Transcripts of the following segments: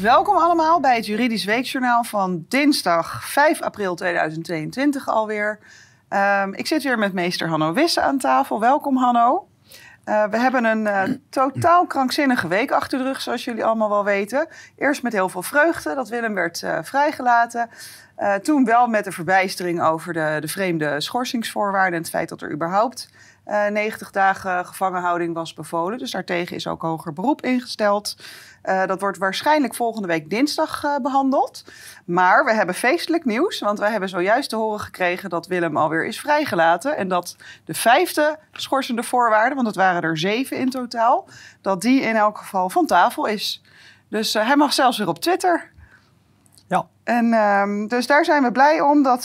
Welkom allemaal bij het Juridisch Weekjournaal van dinsdag 5 april 2022 alweer. Um, ik zit weer met meester Hanno Wisse aan tafel. Welkom Hanno. Uh, we hebben een uh, totaal krankzinnige week achter de rug, zoals jullie allemaal wel weten. Eerst met heel veel vreugde dat Willem werd uh, vrijgelaten. toen wel met de verbijstering over de, de vreemde schorsingsvoorwaarden en het feit dat er überhaupt 90 dagen gevangenhouding was bevolen. Dus daartegen is ook hoger beroep ingesteld. Uh, dat wordt waarschijnlijk volgende week dinsdag uh, behandeld. Maar we hebben feestelijk nieuws, want wij hebben zojuist te horen gekregen dat Willem alweer is vrijgelaten. En dat de vijfde schorsende voorwaarde, want het waren er zeven in totaal, dat die in elk geval van tafel is. Dus uh, hij mag zelfs weer op Twitter. Ja. En um, dus daar zijn we blij om dat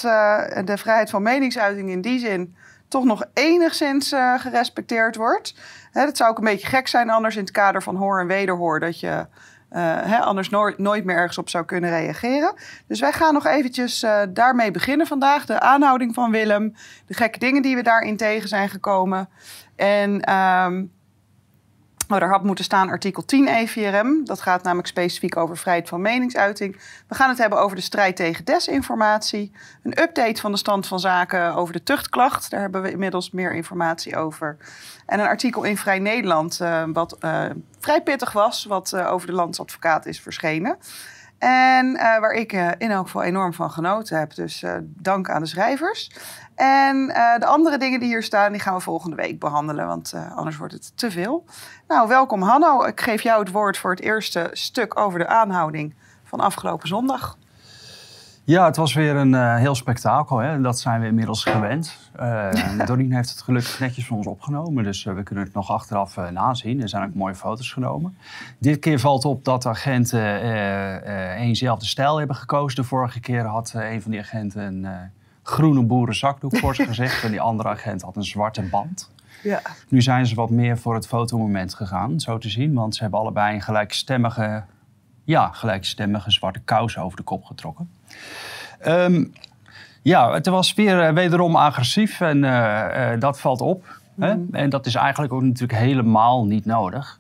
de vrijheid van meningsuiting in die zin toch nog enigszins gerespecteerd wordt. Hè, dat zou ook een beetje gek zijn anders in het kader van hoor en wederhoor. Dat je uh, hè, anders nooit, meer ergens op zou kunnen reageren. Dus wij gaan nog eventjes uh, daarmee beginnen vandaag. De aanhouding van Willem. De gekke dingen die we daarin tegen zijn gekomen. En um, Er had moeten staan artikel 10 EVRM. Dat gaat namelijk specifiek over vrijheid van meningsuiting. We gaan het hebben over de strijd tegen desinformatie. Een update van de stand van zaken over de tuchtklacht. Daar hebben we inmiddels meer informatie over. En een artikel in Vrij Nederland, uh, wat uh, vrij pittig was, wat uh, over de landsadvocaat is verschenen. En waar ik in elk geval enorm van genoten heb. Dus dank aan de schrijvers. En uh, de andere dingen die hier staan, die gaan we volgende week behandelen, want uh, anders wordt het te veel. Nou, welkom Hanno. Ik geef jou het woord voor het eerste stuk over de aanhouding van afgelopen zondag. Ja, het was weer een uh, heel spektakel. Hè? Dat zijn we inmiddels gewend. Doreen heeft het gelukkig netjes van ons opgenomen, dus we kunnen het nog achteraf nazien. Er zijn ook mooie foto's genomen. Dit keer valt op dat de agenten eenzelfde stijl hebben gekozen. De vorige keer had een van die agenten een groene boerenzakdoek voor zijn gezicht. En die andere agent had een zwarte band. Ja. Nu zijn ze wat meer voor het fotomoment gegaan, zo te zien. Want ze hebben allebei een gelijkstemmige, ja, gelijkstemmige zwarte kous over de kop getrokken. Um, ja, het was weer uh, wederom agressief en uh, uh, dat valt op. Mm. Hè? En dat is eigenlijk ook natuurlijk helemaal niet nodig.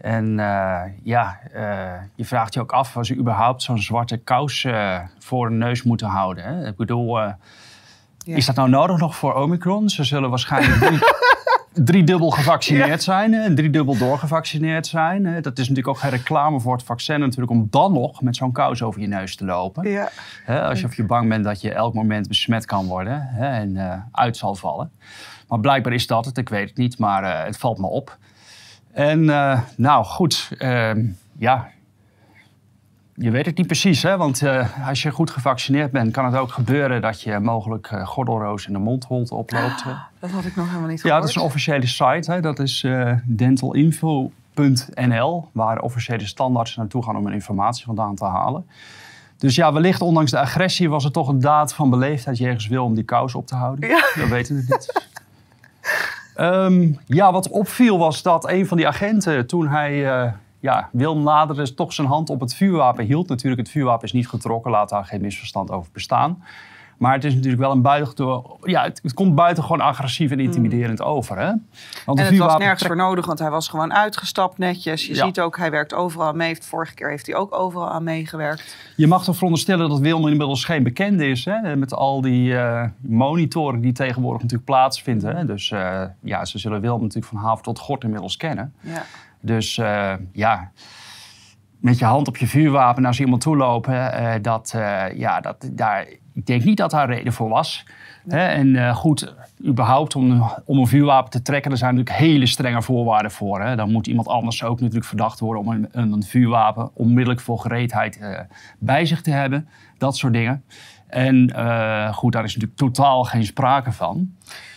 En uh, ja, uh, je vraagt je ook af of ze überhaupt zo'n zwarte kous uh, voor een neus moeten houden. Hè? Ik bedoel, ja. is dat nou nodig nog voor Omicron? Ze zullen waarschijnlijk drie, driedubbel gevaccineerd ja. zijn en driedubbel doorgevaccineerd zijn. Dat is natuurlijk ook geen reclame voor het vaccin natuurlijk om dan nog met zo'n kous over je neus te lopen. Ja. Hè, als je of je bang bent dat je elk moment besmet kan worden hè, en uit zal vallen. Maar blijkbaar is dat het, ik weet het niet, maar het valt me op. En uh, nou goed, uh, ja, je weet het niet precies, hè? want uh, als je goed gevaccineerd bent, kan het ook gebeuren dat je mogelijk gordelroos in de mondholte oploopt. Ah, dat had ik nog helemaal niet gehoord. Ja, dat is een officiële site, hè? dat is dentalinfo.nl, waar officiële standaards naartoe gaan om een informatie vandaan te halen. Dus ja, wellicht ondanks de agressie was het toch een daad van beleefdheid jegens wil om die kous op te houden. Ja. Dat weten we niet. Um, ja, wat opviel was dat een van die agenten, toen hij uh, ja, Wilm naderde, toch zijn hand op het vuurwapen hield. Natuurlijk, het vuurwapen is niet getrokken, laat daar geen misverstand over bestaan. Maar het is natuurlijk wel een buitengewoon... Ja, het, het, komt buitengewoon agressief en intimiderend mm. over. Hè? Want en het was nergens voor nodig, want hij was gewoon uitgestapt netjes. Je ja. ziet ook, hij werkt overal aan mee. Vorige keer heeft hij ook overal aan meegewerkt. Je mag toch veronderstellen dat Wilm inmiddels geen bekende is. Hè? Met al die uh, monitoren die tegenwoordig natuurlijk plaatsvinden. Hè? Dus uh, ja, ze zullen Wilm natuurlijk van haven tot gort inmiddels kennen. Ja. Dus uh, ja met je hand op je vuurwapen naar iemand toe lopen, uh, dat, uh, ja, dat, daar, ik denk niet dat daar reden voor was. Hè? En uh, goed, überhaupt om, om een vuurwapen te trekken, er zijn natuurlijk hele strenge voorwaarden voor. Hè? Dan moet iemand anders ook natuurlijk verdacht worden om een, een vuurwapen onmiddellijk voor gereedheid bij zich te hebben. Dat soort dingen. En goed, daar is natuurlijk totaal geen sprake van.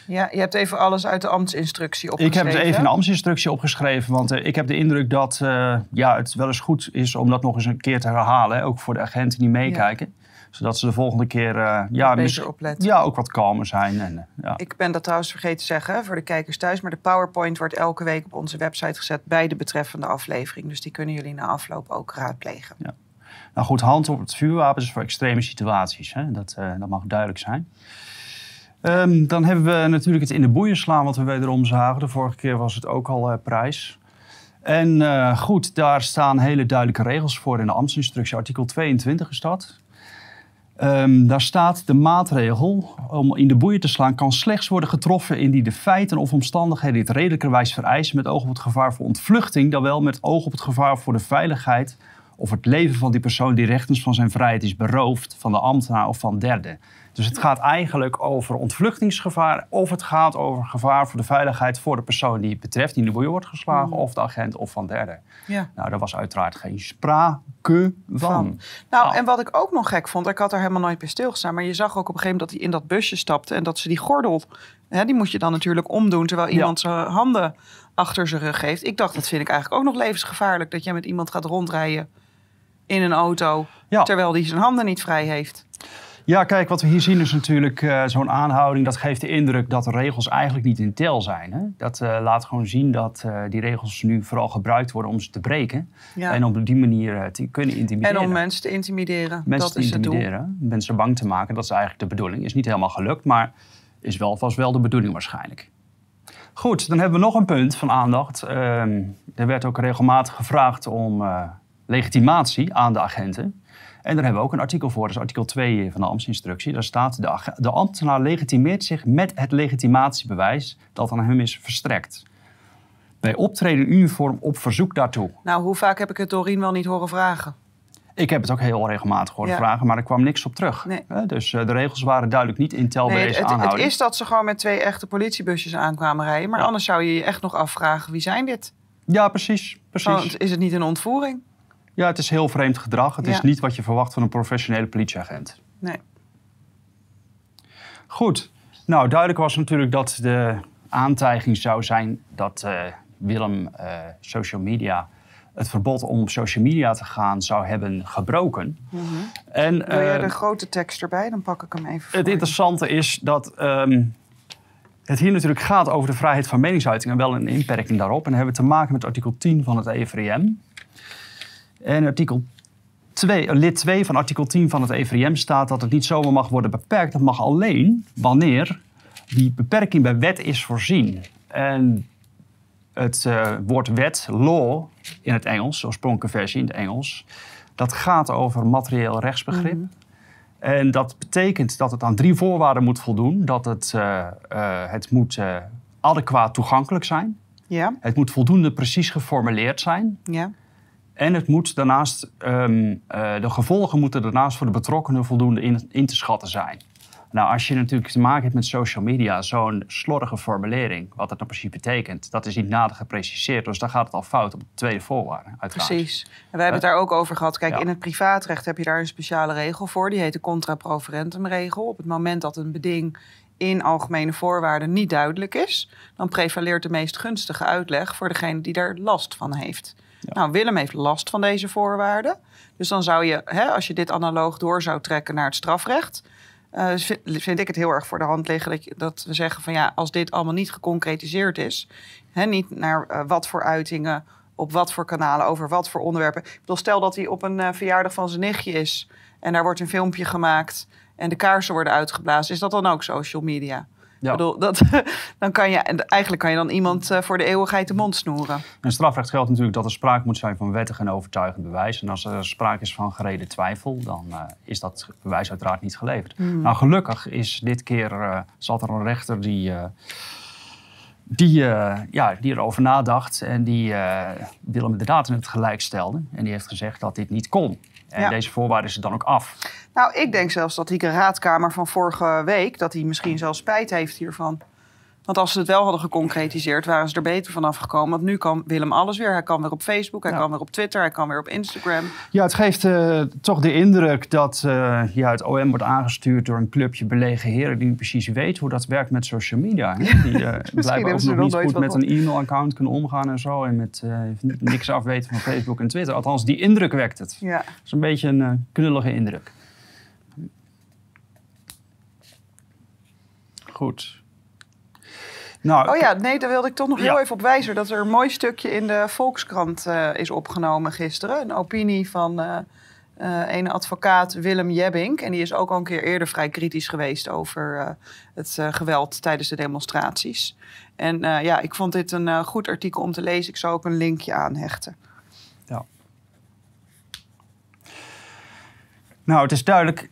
Ja, je hebt even alles uit de ambtsinstructie opgeschreven. Ik heb even een ambtsinstructie opgeschreven, want uh, ik heb de indruk dat uh, ja, het wel eens goed is om dat nog eens een keer te herhalen. Hè, ook voor de agenten die meekijken. Ja. Zodat ze de volgende keer uh, ja, beter opletten. Ja, ook wat kalmer zijn. En, ja. Ik ben dat trouwens vergeten te zeggen voor de kijkers thuis. Maar de PowerPoint wordt elke week op onze website gezet bij de betreffende aflevering. Dus die kunnen jullie na afloop ook raadplegen. Ja. Nou goed, hand op het vuurwapen is voor extreme situaties. Hè? Dat, dat mag duidelijk zijn. Um, dan hebben we natuurlijk het in de boeien slaan wat we wederom zagen. De vorige keer was het ook al uh, prijs. En uh, goed, daar staan hele duidelijke regels voor in de ambtsinstructie. Artikel 22 is dat. Um, daar staat de maatregel om in de boeien te slaan kan slechts worden getroffen indien de feiten of omstandigheden dit redelijkerwijs vereisen met oog op het gevaar voor ontvluchting, dan wel met oog op het gevaar voor de veiligheid of het leven van die persoon die rechtens van zijn vrijheid is beroofd, van de ambtenaar of van derden. Dus het gaat eigenlijk over ontvluchtingsgevaar of het gaat over gevaar voor de veiligheid voor de persoon die het betreft, die in de boeien wordt geslagen, mm. of de agent of van derden. Ja. Nou, daar was uiteraard geen sprake van. Nou, ah. en wat ik ook nog gek vond, ik had er helemaal nooit bij stilgestaan, maar je zag ook op een gegeven moment dat hij in dat busje stapte en dat ze die gordel, hè, die moet je dan natuurlijk omdoen terwijl iemand zijn handen achter zijn rug heeft. Ik dacht, dat vind ik eigenlijk ook nog levensgevaarlijk, dat jij met iemand gaat rondrijden in een auto, terwijl die zijn handen niet vrij heeft. Ja, kijk, wat we hier zien is natuurlijk uh, zo'n aanhouding. Dat geeft de indruk dat de regels eigenlijk niet in tel zijn. Hè? Dat uh, laat gewoon zien dat uh, die regels nu vooral gebruikt worden om ze te breken. En op die manier te kunnen intimideren. En om mensen te intimideren. Mensen dat te intimideren. Mensen bang te maken. Dat is eigenlijk de bedoeling. Is niet helemaal gelukt, maar is wel, was wel de bedoeling waarschijnlijk. Goed, dan hebben we nog een punt van aandacht. Ehm, er werd ook regelmatig gevraagd om legitimatie aan de agenten. En daar hebben we ook een artikel voor, dat is artikel 2 van de ambtsinstructie. Daar staat, de, de ambtenaar legitimeert zich met het legitimatiebewijs dat aan hem is verstrekt. Bij optreden uniform op verzoek daartoe. Nou, hoe vaak heb ik het Doreen wel niet horen vragen? Ik heb het ook heel regelmatig horen vragen, maar er kwam niks op terug. Nee. Dus eh, de regels waren duidelijk niet in tel nee, deze het. Het is dat ze gewoon met twee echte politiebusjes aankwamen rijden. Maar anders zou je je echt nog afvragen, wie zijn dit? Ja, precies. precies. Want is het niet een ontvoering? Ja, het is heel vreemd gedrag. Het is niet wat je verwacht van een professionele politieagent. Nee. Goed. Nou, duidelijk was natuurlijk dat de aantijging zou zijn dat uh, Willem uh, social media het verbod om op social media te gaan zou hebben gebroken. Mm -hmm. en, Wil je uh, de grote tekst erbij? Dan pak ik hem even Het interessante is dat um, het hier natuurlijk gaat over de vrijheid van meningsuiting en wel een inperking daarop. En dan hebben we te maken met artikel 10 van het EVRM. En artikel 2, eh, lid 2 van artikel 10 van het EVRM staat dat het niet zomaar mag worden beperkt. Dat mag alleen wanneer die beperking bij wet is voorzien. En het uh, woord wet, law in het Engels, de oorspronkelijke versie in het Engels, dat gaat over materieel rechtsbegrip. Mhm. En dat betekent dat het aan drie voorwaarden moet voldoen. Dat het, uh, uh, het moet adequaat toegankelijk zijn. Ja. Het moet voldoende precies geformuleerd zijn. Ja. En het moet daarnaast, um, uh, de gevolgen moeten daarnaast voor de betrokkenen voldoende in, in, te schatten zijn. Nou, als je natuurlijk te maken hebt met social media, zo'n slordige formulering, wat dat nou precies betekent, dat is niet nader gepreciseerd. Dus dan gaat het al fout op de tweede voorwaarde. Uiteraard. Precies. En we hebben het daar ook over gehad. Kijk, in het privaatrecht heb je daar een speciale regel voor. Die heet de contra regel. Op het moment dat een beding in algemene voorwaarden niet duidelijk is, dan prevaleert de meest gunstige uitleg voor degene die daar last van heeft. Nou, Willem heeft last van deze voorwaarden. Dus dan zou je, hè, als je dit analoog door zou trekken naar het strafrecht, uh, vind, ik het heel erg voor de hand liggen dat, we zeggen van ja, als dit allemaal niet geconcretiseerd is, hè, niet naar uh, wat voor uitingen, op wat voor kanalen, over wat voor onderwerpen. Ik bedoel, stel dat hij op een uh, verjaardag van zijn nichtje is en daar wordt een filmpje gemaakt en de kaarsen worden uitgeblazen, is dat dan ook social media? Ja. Bedoel, dat, dan kan je, eigenlijk kan je dan iemand uh, voor de eeuwigheid de mond snoeren. In strafrecht geldt natuurlijk dat er sprake moet zijn van wettig en overtuigend bewijs. En als er sprake is van gereden twijfel, dan uh, is dat bewijs uiteraard niet geleverd. Mm. Nou, gelukkig is dit keer, uh, zat er een rechter die die, uh, ja, die erover nadacht en die uh, Willem inderdaad in het gelijk stelde. En die heeft gezegd dat dit niet kon. En deze voorwaarde is er dan ook af. Nou, ik denk zelfs dat die raadkamer van vorige week, dat hij misschien zelfs spijt heeft hiervan. Want als ze het wel hadden geconcretiseerd, waren ze er beter vanaf gekomen. Want nu kan Willem alles weer. Hij kan weer op Facebook, hij kan weer op Twitter, hij kan weer op Instagram. Ja, het geeft uh, toch de indruk dat uh, ja, het OM wordt aangestuurd door een clubje belegen heren die niet precies weet hoe dat werkt met social media. Die uh, blijven ook nog niet goed met een e-mailaccount kunnen omgaan en zo. En met niks afweten van Facebook en Twitter. Althans, die indruk wekt het. Ja. Dat is een beetje een knullige indruk. Goed. Nou, oh ja, nee, daar wilde ik toch nog heel even op wijzen. Dat er een mooi stukje in de Volkskrant uh, is opgenomen gisteren. Een opinie van uh, uh, ene advocaat Willem Jebbink. En die is ook al een keer eerder vrij kritisch geweest over het geweld tijdens de demonstraties. En ja, ik vond dit een goed artikel om te lezen. Ik zou ook een linkje aanhechten. Ja. Nou, het is duidelijk,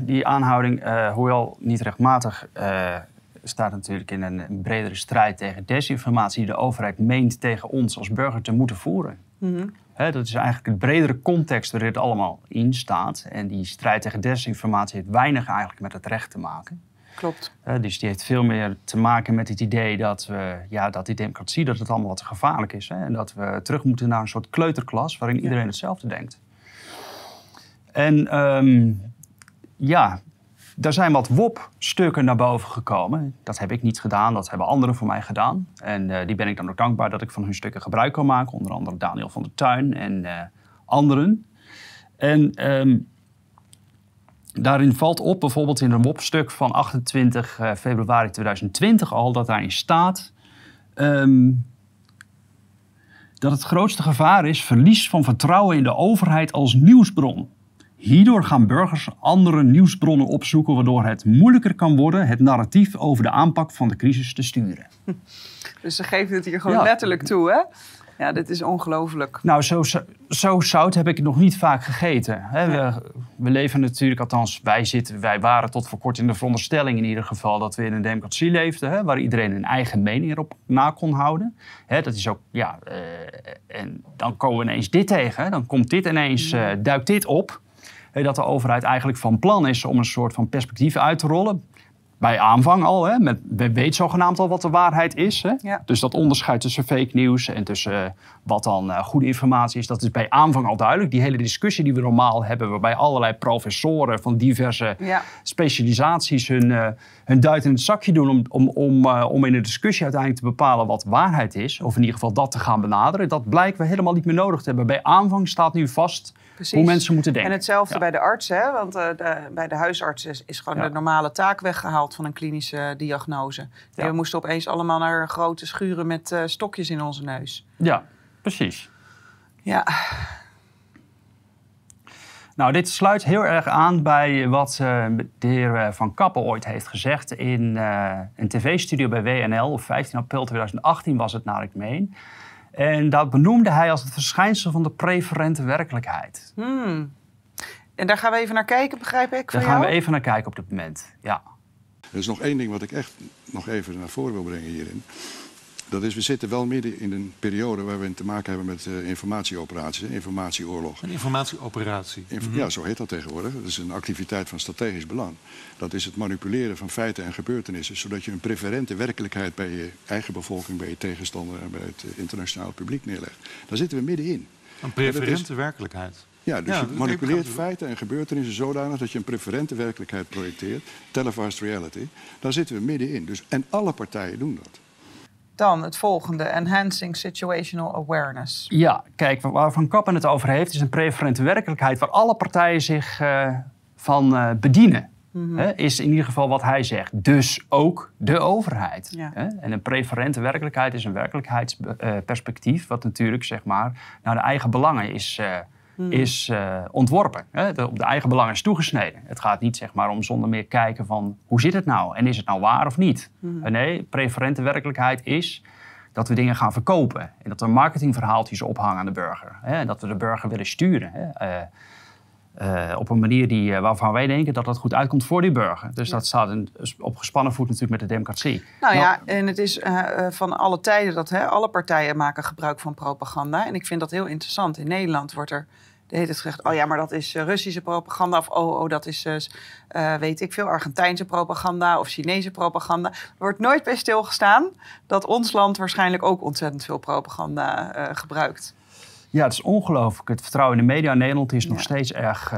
die aanhouding, hoewel niet rechtmatig, staat natuurlijk in een, bredere strijd tegen desinformatie die de overheid meent tegen ons als burger te moeten voeren. Mm -hmm. dat is eigenlijk het bredere context waarin het allemaal in staat. En die strijd tegen desinformatie heeft weinig eigenlijk met het recht te maken. Klopt. dus die heeft veel meer te maken met het idee dat, we, ja, dat die democratie dat het allemaal wat gevaarlijk is. Hè? En dat we terug moeten naar een soort kleuterklas waarin iedereen hetzelfde denkt. En um, ja, er zijn wat WOP-stukken naar boven gekomen. Dat heb ik niet gedaan, dat hebben anderen voor mij gedaan. En uh, die ben ik dan ook dankbaar dat ik van hun stukken gebruik kan maken. Onder andere Daniel van der Tuin en uh, anderen. En um, daarin valt op, bijvoorbeeld in een WOP-stuk van 28 uh, februari 2020 al, dat daarin staat... Um, dat het grootste gevaar is verlies van vertrouwen in de overheid als nieuwsbron. Hierdoor gaan burgers andere nieuwsbronnen opzoeken, waardoor het moeilijker kan worden het narratief over de aanpak van de crisis te sturen. Dus ze geven het hier gewoon letterlijk toe, hè? Ja, dit is ongelooflijk. Nou, zo, zo, zout heb ik nog niet vaak gegeten. Hè? We, we, leven natuurlijk, althans wij, zitten, wij waren tot voor kort in de veronderstelling in ieder geval... dat we in een democratie leefden, hè? waar iedereen een eigen mening erop na kon houden. Hè? Dat is ook, ja, uh, en dan komen we ineens dit tegen. Dan komt dit ineens, uh, duikt dit op dat de overheid eigenlijk van plan is om een soort van perspectief uit te rollen. Bij aanvang al, hè, met, we weten zogenaamd al wat de waarheid is. Hè? Dus dat onderscheid tussen fake nieuws en tussen uh, wat dan uh, goede informatie is, dat is bij aanvang al duidelijk. Die hele discussie die we normaal hebben, waarbij allerlei professoren van diverse ja. specialisaties hun, uh, hun duit in het zakje doen om, om, om, om in de discussie uiteindelijk te bepalen wat waarheid is, of in ieder geval dat te gaan benaderen, dat blijken we helemaal niet meer nodig te hebben. Bij aanvang staat nu vast hoe mensen moeten denken. En hetzelfde bij de arts, hè? want uh, de, bij de huisarts is, is gewoon de normale taak weggehaald van een klinische diagnose. We moesten opeens allemaal naar grote schuren met uh, stokjes in onze neus. Ja, precies. Ja. Nou, dit sluit heel erg aan bij wat uh, de heer Van Kappen ooit heeft gezegd in een tv-studio bij WNL. Op 15 april 2018 was het naar ik meen. En dat benoemde hij als het verschijnsel van de preferente werkelijkheid. Hmm. En daar gaan we even naar kijken, begrijp ik? Daar gaan we even naar kijken op dit moment, ja. Er is nog één ding wat ik echt nog even naar voren wil brengen hierin. Dat is, we zitten wel midden in een periode waar we te maken hebben met uh, informatieoperaties, informatieoorlog. Een informatieoperatie? Inf Ja, zo heet dat tegenwoordig. Dat is een activiteit van strategisch belang. Dat is het manipuleren van feiten en gebeurtenissen, zodat je een preferente werkelijkheid bij je eigen bevolking, bij je tegenstander en bij het uh, internationale publiek neerlegt. Daar zitten we middenin. Een preferente werkelijkheid? Ja, dus je manipuleert feiten en gebeurtenissen zodanig dat je een preferente werkelijkheid projecteert, televised reality. Daar zitten we middenin. Dus, en alle partijen doen dat. Dan het volgende, enhancing situational awareness. Ja, kijk, waar Van Kappen het over heeft, is een preferente werkelijkheid waar alle partijen zich uh, van uh, bedienen. Mm -hmm. is in ieder geval wat hij zegt. Dus ook de overheid. Ja. En een preferente werkelijkheid is een werkelijkheidsperspectief, wat natuurlijk zeg maar, naar de eigen belangen is Hmm. is uh, ontworpen. Hè? De, op de eigen belang is toegesneden. Het gaat niet zeg maar, om zonder meer kijken van hoe zit het nou en is het nou waar of niet. Hmm. Nee, preferente werkelijkheid is dat we dingen gaan verkopen en dat we marketingverhaaltjes ophangen aan de burger. Hè? En dat we de burger willen sturen. Hè? Uh, uh, op een manier die, waarvan wij denken dat dat goed uitkomt voor die burger. Dus dat staat in, op gespannen voet natuurlijk met de democratie. Nou, ja, nou, en het is van alle tijden dat hè, alle partijen maken gebruik van propaganda. En ik vind dat heel interessant. In Nederland wordt er de hele tijd gezegd: oh ja, maar dat is eh, Russische propaganda. Of oh, oh dat is, uh, weet ik veel, Argentijnse propaganda of Chinese propaganda. Er wordt nooit bij stilgestaan dat ons land waarschijnlijk ook ontzettend veel propaganda uh, gebruikt. Ja, het is ongelooflijk. Het vertrouwen in de media in Nederland is nog steeds erg,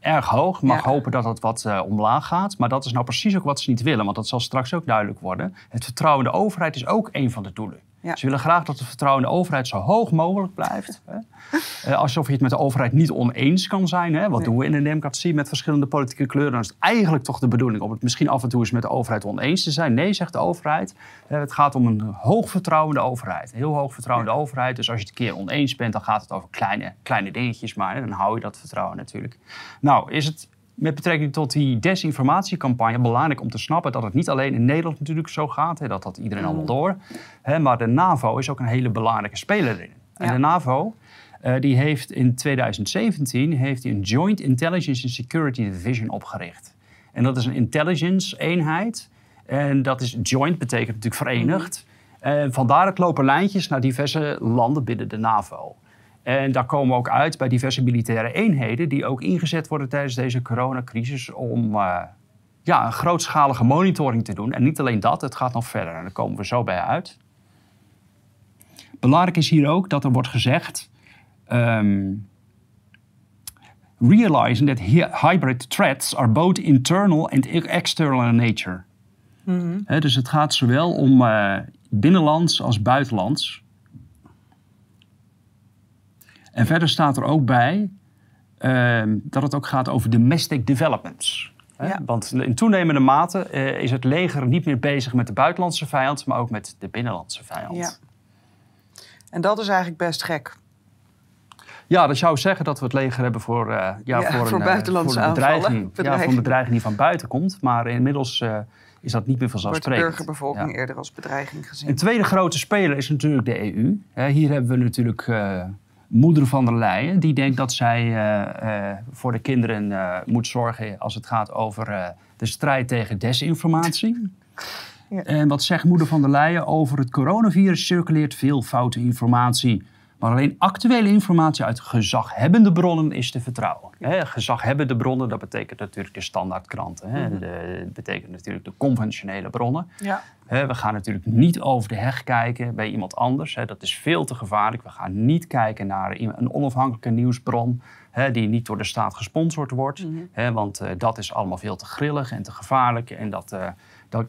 erg hoog. Mag hopen dat het wat omlaag gaat. Maar dat is nou precies ook wat ze niet willen. Want dat zal straks ook duidelijk worden. Het vertrouwen in de overheid is ook een van de doelen. Ja. Ze willen graag dat het vertrouwen in de overheid zo hoog mogelijk blijft. Hè? Eh, alsof je het met de overheid niet oneens kan zijn. Hè? Wat Nee. doen we in een democratie met verschillende politieke kleuren? Dan is het eigenlijk toch de bedoeling om het misschien af en toe eens met de overheid oneens te zijn. Nee, zegt de overheid. Het gaat om een hoog vertrouwen in de overheid. Een heel hoog vertrouwen in de overheid. Dus als je het een keer oneens bent, dan gaat het over kleine, kleine dingetjes. Maar hè, dan hou je dat vertrouwen natuurlijk. Nou, is het met betrekking tot die desinformatiecampagne belangrijk om te snappen dat het niet alleen in Nederland natuurlijk zo gaat. Hè, dat had iedereen allemaal door. Hè, maar de NAVO is ook een hele belangrijke speler in. En Ja. de NAVO eh, die heeft in 2017 heeft die een Joint Intelligence and Security Division opgericht. En dat is een intelligence eenheid. En dat is joint, betekent natuurlijk verenigd. En vandaar het lopen lijntjes naar diverse landen binnen de NAVO. En daar komen we ook uit bij diverse militaire eenheden die ook ingezet worden tijdens deze coronacrisis om eh, ja, een grootschalige monitoring te doen. En niet alleen dat, het gaat nog verder. En daar komen we zo bij uit. Belangrijk is hier ook dat er wordt gezegd. ehm, realizing that hy- hybrid threats are both internal and external in nature. Hè, dus het gaat zowel om eh, binnenlands als buitenlands. En verder staat er ook bij ehm, dat het ook gaat over domestic developments. Hè? Ja. Want in toenemende mate eh, is het leger niet meer bezig met de buitenlandse vijand, maar ook met de binnenlandse vijand. Ja. En dat is eigenlijk best gek. Ja, dat zou zeggen dat we het leger hebben voor, eh, ja, Ja, voor, voor een, eh, buitenlandse voor een bedreiging. aanvallen. Ja, voor een bedreiging die van buiten komt. Maar inmiddels is dat niet meer Wordt de vanzelfsprekend. burgerbevolking Ja. eerder als bedreiging gezien. Een tweede grote speler is natuurlijk de EU. Hè, hier hebben we natuurlijk moeder van der Leyen. Die denkt dat zij eh, eh, voor de kinderen eh, moet zorgen als het gaat over de strijd tegen desinformatie. Ja. En wat zegt moeder van der Leyen over het coronavirus? Circuleert veel foute informatie. Maar alleen actuele informatie uit gezaghebbende bronnen is te vertrouwen. Gezaghebbende bronnen, dat betekent natuurlijk de standaardkranten. De- Dat betekent natuurlijk de conventionele bronnen. Ja. We gaan natuurlijk niet over de heg kijken bij iemand anders. Dat is veel te gevaarlijk. We gaan niet kijken naar een onafhankelijke nieuwsbron die niet door de staat gesponsord wordt. Hè, want eh, dat is allemaal veel te grillig en te gevaarlijk. En dat, eh,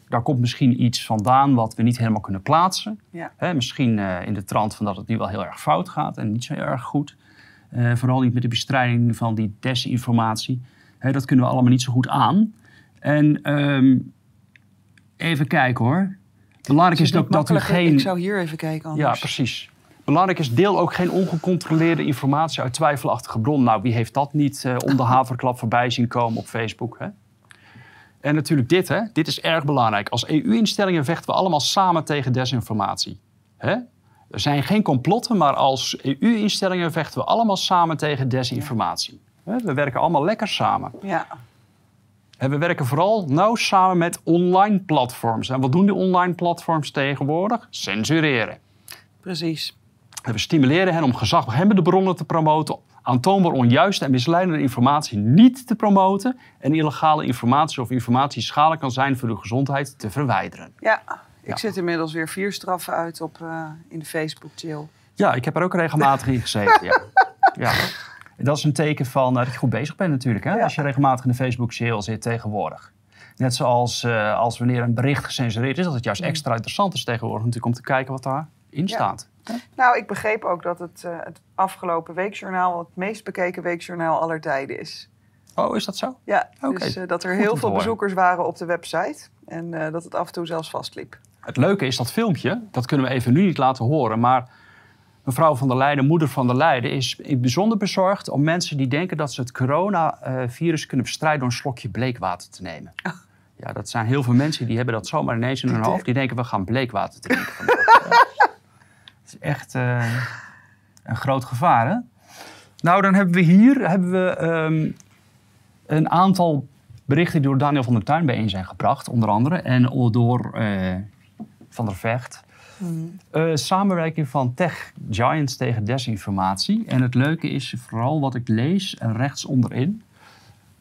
daar komt misschien iets vandaan wat we niet helemaal kunnen plaatsen. Ja. Hè, misschien eh, in de trant van dat het nu wel heel erg fout gaat en niet zo erg goed. Eh, vooral niet met de bestrijding van die desinformatie. Hè, dat kunnen we allemaal niet zo goed aan. En ehm, even kijken hoor. Belangrijk is, ook dat u geen. Ik zou hier even kijken anders. Ja, precies. Belangrijk is, deel ook geen ongecontroleerde informatie uit twijfelachtige bronnen. Nou, wie heeft dat niet eh om de haverklap voorbij zien komen op Facebook? Hè? En natuurlijk dit, hè? dit is erg belangrijk. Als EU-instellingen vechten we allemaal samen tegen desinformatie. Hè? Er zijn geen complotten, maar als EU-instellingen vechten we allemaal samen tegen desinformatie. We werken allemaal lekker samen. Ja. En we werken vooral nauw samen met online platforms. En wat doen die online platforms tegenwoordig? Censureren. precies. En we stimuleren hen om gezaghebbende bronnen te promoten, aantoonbaar onjuiste en misleidende informatie niet te promoten en illegale informatie of informatie die schadelijk kan zijn voor uw gezondheid te verwijderen. Ja. Ik Ja. zit inmiddels weer vier straffen uit op, eh, in de Facebook chill. Ja, ik heb er ook regelmatig in gezeten. Ja. ja. Dat is een teken van eh, dat je goed bezig bent natuurlijk. Hè? Ja. Als je regelmatig in de Facebook jail zit tegenwoordig. Net zoals eh, als wanneer een bericht gecensureerd is, dat het juist extra interessant is tegenwoordig natuurlijk om te kijken wat daarin Ja. Nou, ik begreep ook dat het, eh, het afgelopen weekjournaal het meest bekeken weekjournaal aller tijden is. Oh, is dat zo? Ja, dus eh, dat er Goed heel veel bezoekers waren op de website. En eh, dat het af en toe zelfs vastliep. Het leuke is dat filmpje, dat kunnen we even nu niet laten horen, maar mevrouw van der Leijden, moeder van der Leijden, is bijzonder bezorgd om mensen die denken dat ze het coronavirus kunnen bestrijden door een slokje bleekwater te nemen. Ja, dat zijn heel veel mensen die hebben dat zomaar ineens in hun hoofd. Die denken, we gaan bleekwater drinken. Het is echt eh, een groot gevaar, hè? Nou, dan hebben we hier hebben we, ehm, een aantal berichten die door Daniel van der Tuin bijeen zijn gebracht, onder andere. En door eh, Van der Vecht. Eh, samenwerking van tech giants tegen desinformatie. En het leuke is vooral wat ik lees, en rechts onderin.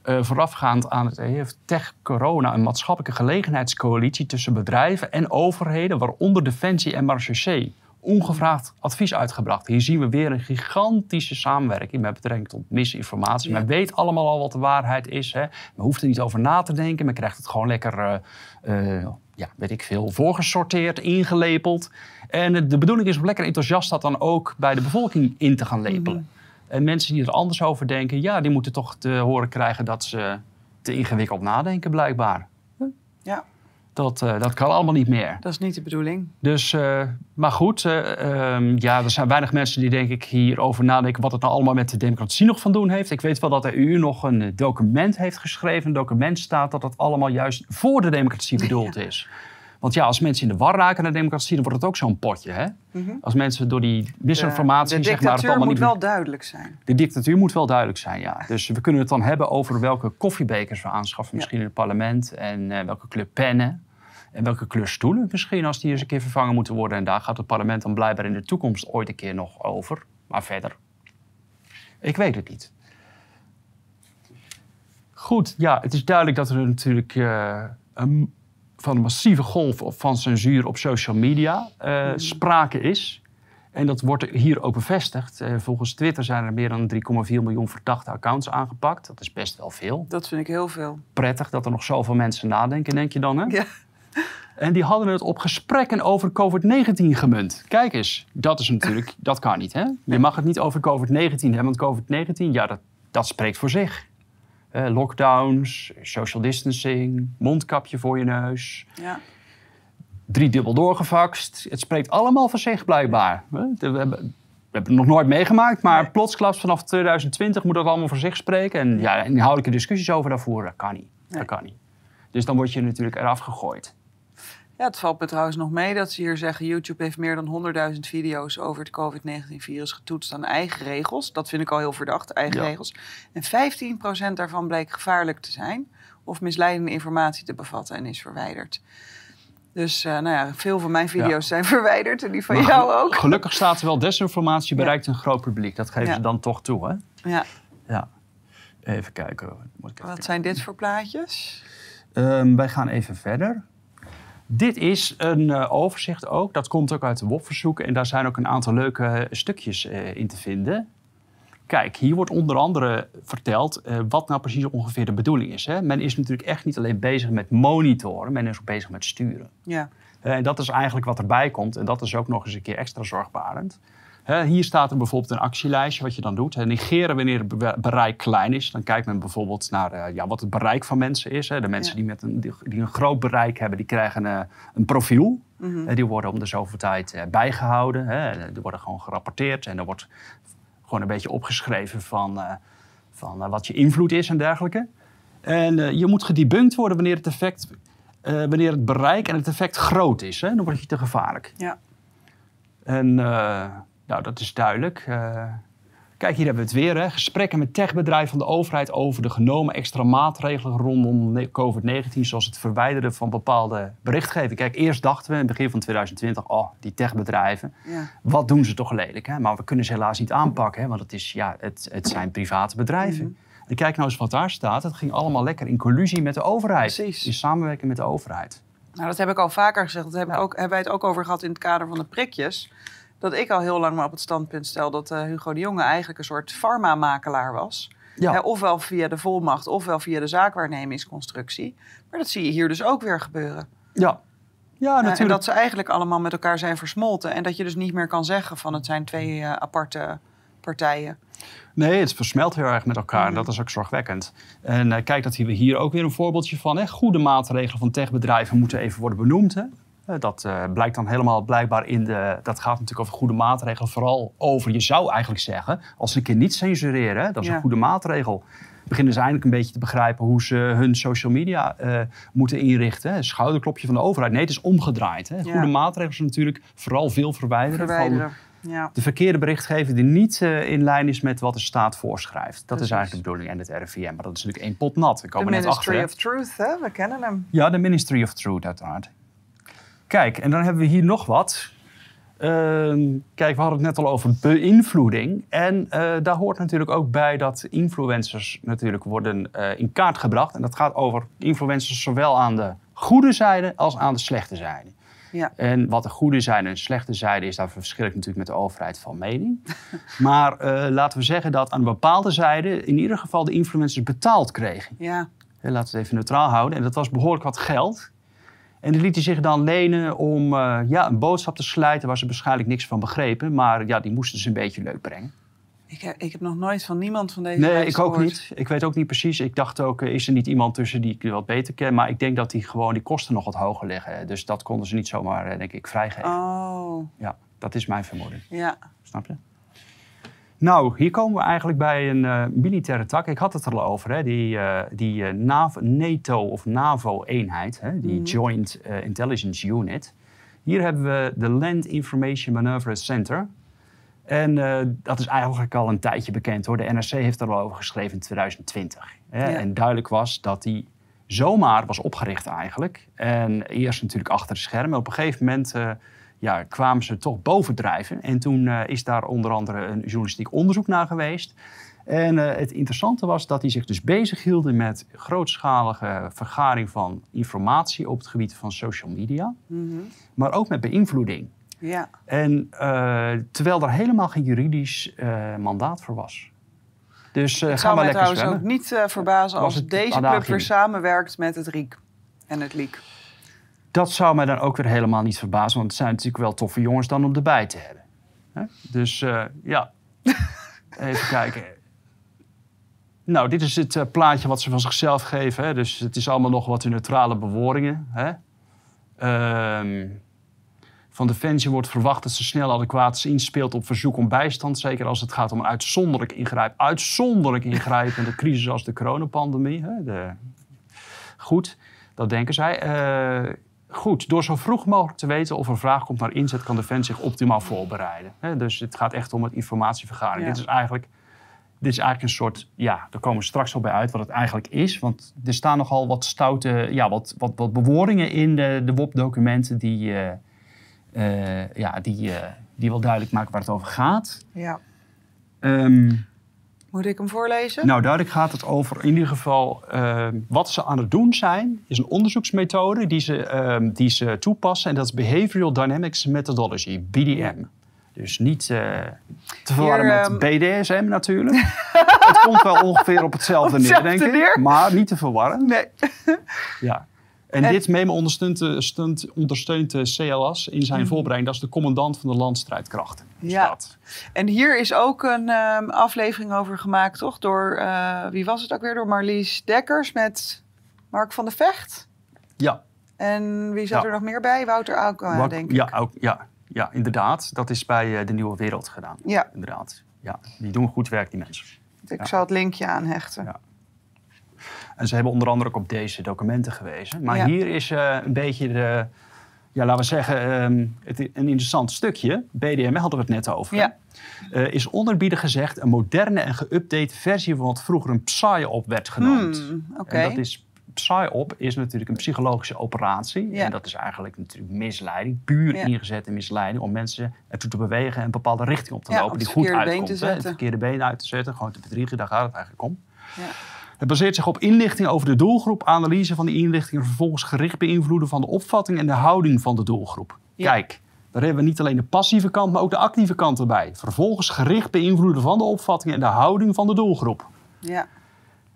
voorafgaand aan het heeft Tech Corona een maatschappelijke gelegenheidscoalitie tussen bedrijven en overheden, waaronder Defensie en Marechaussee, ongevraagd advies uitgebracht. Hier zien we weer een gigantische samenwerking met betrekking tot misinformatie. Ja. Men weet allemaal al wat de waarheid is. Hè. Men hoeft er niet over na te denken. Men krijgt het gewoon lekker, eh, eh, ja, weet ik veel, voorgesorteerd, ingelepeld. En de bedoeling is om lekker enthousiast dat dan ook bij de bevolking in te gaan lepelen. En mensen die er anders over denken, ja, die moeten toch te horen krijgen dat ze te ingewikkeld nadenken, blijkbaar. Ja, Dat, eh, dat kan allemaal niet meer. dat is niet de bedoeling. Dus, eh, maar goed, eh, ehm, ja, er zijn weinig mensen die denk ik hierover nadenken wat het nou allemaal met de democratie nog van doen heeft. Ik weet wel dat de EU nog een document heeft geschreven. Een document staat dat het allemaal juist voor de democratie bedoeld is. Want ja, als mensen in de war raken naar democratie, dan wordt het ook zo'n potje. Hè? Als mensen door die misinformatie, de, de zeg maar, het dictatuur allemaal moet niet wel duidelijk zijn. de dictatuur moet wel duidelijk zijn, ja. Dus we kunnen het dan hebben over welke koffiebekers we aanschaffen, misschien in het parlement. En eh, welke kleur pennen. En welke kleur stoelen misschien, als die eens een keer vervangen moeten worden. En daar gaat het parlement dan blijkbaar in de toekomst ooit een keer nog over. Maar verder, ik weet het niet. Goed, ja, het is duidelijk dat er natuurlijk eh, een, van een massieve golf van censuur op social media eh, sprake is. En dat wordt hier ook bevestigd. Eh, volgens Twitter zijn er meer dan 3,4 miljoen verdachte accounts aangepakt. Dat is best wel veel. Dat vind ik heel veel. Prettig dat er nog zoveel mensen nadenken, denk je dan, hè? Ja. En die hadden het op gesprekken over COVID-19 gemunt. Kijk eens, dat is natuurlijk, dat kan niet, hè? Je mag het niet over COVID-19 hebben, want COVID-19, ja, dat, dat spreekt voor zich. Eh, lockdowns, social distancing, mondkapje voor je neus, Ja. driedubbel doorgefaxt. Het spreekt allemaal voor zich blijkbaar. We hebben, we hebben het nog nooit meegemaakt, maar Nee. plotsklaps vanaf 2020 moet dat allemaal voor zich spreken. En ja, inhoudelijke discussies over daarvoor, dat kan niet. Nee. Dat kan niet. Dus dan word je natuurlijk eraf gegooid. Ja, het valt me trouwens nog mee dat ze hier zeggen... YouTube heeft meer dan 100.000 video's over het COVID-19-virus getoetst aan eigen regels. Dat vind ik al heel verdacht, eigen Ja. regels. En 15% daarvan bleek gevaarlijk te zijn... of misleidende informatie te bevatten en is verwijderd. Dus eh, nou ja, veel van mijn video's Ja. zijn verwijderd en die van Maar jou ook. Gelukkig staat er wel desinformatie bereikt een groot publiek. Dat geven ze dan toch toe, hè? Ja. Ja. Even kijken. Moet ik even Wat zijn dit voor plaatjes? Ehm, wij gaan even verder. Dit is een eh, overzicht ook. Dat komt ook uit de WOP-verzoeken. En daar zijn ook een aantal leuke stukjes eh, in te vinden. Kijk, hier wordt onder andere verteld eh, wat nou precies ongeveer de bedoeling is. Hè? Men is natuurlijk echt niet alleen bezig met monitoren, men is ook bezig met sturen. Ja. Eh, En dat is eigenlijk wat erbij komt. En dat is ook nog eens een keer extra zorgbarend. Hier staat er bijvoorbeeld een actielijstje wat je dan doet. Hè, negeren wanneer het be- bereik klein is. Dan kijkt men bijvoorbeeld naar eh, ja, wat het bereik van mensen is. De mensen Ja. die, met een, die, die een groot bereik hebben, die krijgen eh, een profiel. Eh, die worden om de zoveel tijd eh, bijgehouden. Die worden gewoon gerapporteerd. En er wordt gewoon een beetje opgeschreven van, van wat je invloed is en dergelijke. En je moet gedebunked worden wanneer het effect, wanneer het bereik en het effect groot is. Dan word je te gevaarlijk. Ja. En nou, dat is duidelijk. Eh, kijk, hier hebben we het weer. Hè? Gesprekken met techbedrijven van de overheid over de genomen extra maatregelen rondom ne- COVID-19, zoals het verwijderen van bepaalde berichtgeving. Kijk, eerst dachten we in het begin van 2020, oh, die techbedrijven, Ja. wat doen ze toch lelijk? Hè? Maar we kunnen ze helaas niet aanpakken, hè? want het, is, ja, het, het zijn private bedrijven. Mhm. En kijk nou eens wat daar staat. Het ging allemaal lekker in collusie met de overheid. Precies. In samenwerking met de overheid. Nou, dat heb ik al vaker gezegd. Dat heb ik ook, hebben wij het ook over gehad in het kader van de prikjes. Dat ik al heel lang maar op het standpunt stel dat eh, Hugo de Jonge eigenlijk een soort farmamakelaar was. Ja. Hè, ofwel via de volmacht, ofwel via de zaakwaarnemingsconstructie. Maar dat zie je hier dus ook weer gebeuren. Ja, ja Eh, en natuurlijk. dat ze eigenlijk allemaal met elkaar zijn versmolten. En dat je dus niet meer kan zeggen van het zijn twee eh, aparte partijen. Nee, het versmelt heel erg met elkaar. En dat is ook zorgwekkend. En eh, kijk, dat hebben we hier ook weer een voorbeeldje van. Hè. Goede maatregelen van techbedrijven moeten even worden benoemd. Hè. Eh, Dat eh, blijkt dan helemaal blijkbaar in de... Dat gaat natuurlijk over goede maatregelen. Vooral over, je zou eigenlijk zeggen... als ze een keer niet censureren, dat is Ja. een goede maatregel. Beginnen ze eindelijk een beetje te begrijpen... hoe ze hun social media eh, moeten inrichten. Schouderklopje van de overheid. Nee, het is omgedraaid. Hè. Ja. Goede maatregelen zijn natuurlijk vooral veel verwijderen... van Verwijderen. Ja. de verkeerde berichtgeving die niet in lijn is met wat de staat voorschrijft. Dat Precies. is eigenlijk de bedoeling en het RIVM. Maar dat is natuurlijk één pot nat. We De komen net achter. Ministry hè. of Truth, hè? we kennen hem. Ja, de Ministry of Truth uiteraard. Kijk, en dan hebben we hier nog wat. Ehm, kijk, we hadden het net al over beïnvloeding. En eh, daar hoort natuurlijk ook bij dat influencers natuurlijk worden eh, in kaart gebracht. En dat gaat over influencers zowel aan de goede zijde als aan de slechte zijde. Ja. En wat de goede zijde en slechte zijde is, daar verschil ik natuurlijk met de overheid van mening. maar eh, laten we zeggen dat aan een bepaalde zijde in ieder geval de influencers betaald kregen. Ja. Laten we het even neutraal houden. En dat was behoorlijk wat geld. En die lieten zich dan lenen om eh, ja, een boodschap te slijten waar ze waarschijnlijk niks van begrepen. Maar ja, die moesten ze een beetje leuk brengen. Ik heb, ik heb nog nooit van niemand van deze Nee, ik ook gehoord. niet. Ik weet ook niet precies. Ik dacht ook, eh, is er niet iemand tussen die ik wat beter ken? Maar ik denk dat die gewoon die kosten nog wat hoger liggen. Dus dat konden ze niet zomaar, eh, denk ik, vrijgeven. Oh, Ja, dat is mijn vermoeden. ja. Snap je? Nou, hier komen we eigenlijk bij een eh, militaire tak. Ik had het er al over, hè? die, eh, die eh, NATO of NAVO-eenheid, hè? die Joint eh, Intelligence Unit. Hier hebben we de Land Information Manoeuvre Center. En dat is eigenlijk al een tijdje bekend hoor. De NRC heeft er al over geschreven in 2020. Hè? Ja. En duidelijk was dat die zomaar was opgericht eigenlijk. En eerst natuurlijk achter de schermen. Op een gegeven moment ja, kwamen ze toch bovendrijven. En toen eh, is daar onder andere een journalistiek onderzoek naar geweest. En eh, het interessante was dat die zich dus bezig hielden met grootschalige vergaring van informatie op het gebied van social media. Mhm. Maar ook met beïnvloeding. Ja. En eh, terwijl er helemaal geen juridisch mandaat voor was. Dus Het ga zou maar mij lekker trouwens zwemmen. ook niet verbazen Was als deze club weer samenwerkt met het RIEK en het LIEK. Dat zou mij dan ook weer helemaal niet verbazen, want het zijn natuurlijk wel toffe jongens dan om erbij te hebben. Hè? Dus eh, ja, even kijken. Nou, dit is het eh, plaatje wat ze van zichzelf geven. Hè? Dus het is allemaal nog wat neutrale bewoordingen. Hè? Ehm, van Defensie wordt verwacht dat ze snel adequaat inspeelt op verzoek om bijstand. Zeker als het gaat om een uitzonderlijk ingrijp, uitzonderlijk ingrijpende crisis als de coronapandemie. Hè? De... Goed, dat denken zij. Eh, goed, door zo vroeg mogelijk te weten of er vraag komt naar inzet, kan Defensie zich optimaal voorbereiden. Dus het gaat echt om het informatievergaring. Ja. Dit is eigenlijk. Dit is eigenlijk een soort, ja, daar komen we straks wel bij uit wat het eigenlijk is. Want er staan nogal wat stoute, ja, wat, wat, wat bewoordingen in de, de WOP-documenten die, eh, eh, ja, die, eh, die wel duidelijk maken waar het over gaat. Ja. Ehm, Moet ik hem voorlezen? nou, duidelijk gaat het over in ieder geval eh, wat ze aan het doen zijn. Is een onderzoeksmethode die ze, ehm, die ze toepassen. En dat is Behavioral Dynamics Methodology, BDM. Dus niet eh, te verwarren met ehm, BDSM natuurlijk. het komt wel ongeveer op hetzelfde Op neer, denk ik. neer? Maar niet te verwarren. Nee. Ja. En, En- dit memo ondersteunt, de- steunt- ondersteunt de CLAS in zijn voorbereiding. Dat is de commandant van de landstrijdkrachten. Ja. dat. En hier is ook een ehm, aflevering over gemaakt, toch? Door, eh, wie was het ook weer? Door Marlies Dekkers met Mark van der Vecht. Ja. En wie zat Ja. er nog meer bij? Wouter Wat- denk ik. ja, ook, ja, ja, inderdaad. Dat is bij eh, de Nieuwe Wereld gedaan. Ja, Inderdaad. Ja, die doen goed werk, die mensen. ik Ja. zal het linkje aanhechten. Ja. En ze hebben onder andere ook op deze documenten gewezen. Maar Ja. hier is eh, een beetje de, ja, laten we zeggen, ehm, het, een interessant stukje. BDM hadden we het net over. Ja. Eh, is onderbieden gezegd een moderne en geüpdate versie van wat vroeger een PSYOP werd genoemd. Hmm. En dat is, PSYOP is natuurlijk een psychologische operatie. Ja. En dat is eigenlijk natuurlijk misleiding, puur Ja. ingezette misleiding... om mensen ertoe te bewegen en een bepaalde richting op te Ja, lopen... op die goed been uitkomt. te hè. Het verkeerde been uit te zetten, gewoon te bedriegen, daar gaat het eigenlijk om. Ja. Het baseert zich op inlichting over de doelgroep, analyse van die inlichting... en vervolgens gericht beïnvloeden van de opvatting en de houding van de doelgroep. Ja. Kijk, daar hebben we niet alleen de passieve kant, maar ook de actieve kant erbij. Vervolgens gericht beïnvloeden van de opvatting en de houding van de doelgroep. Ja.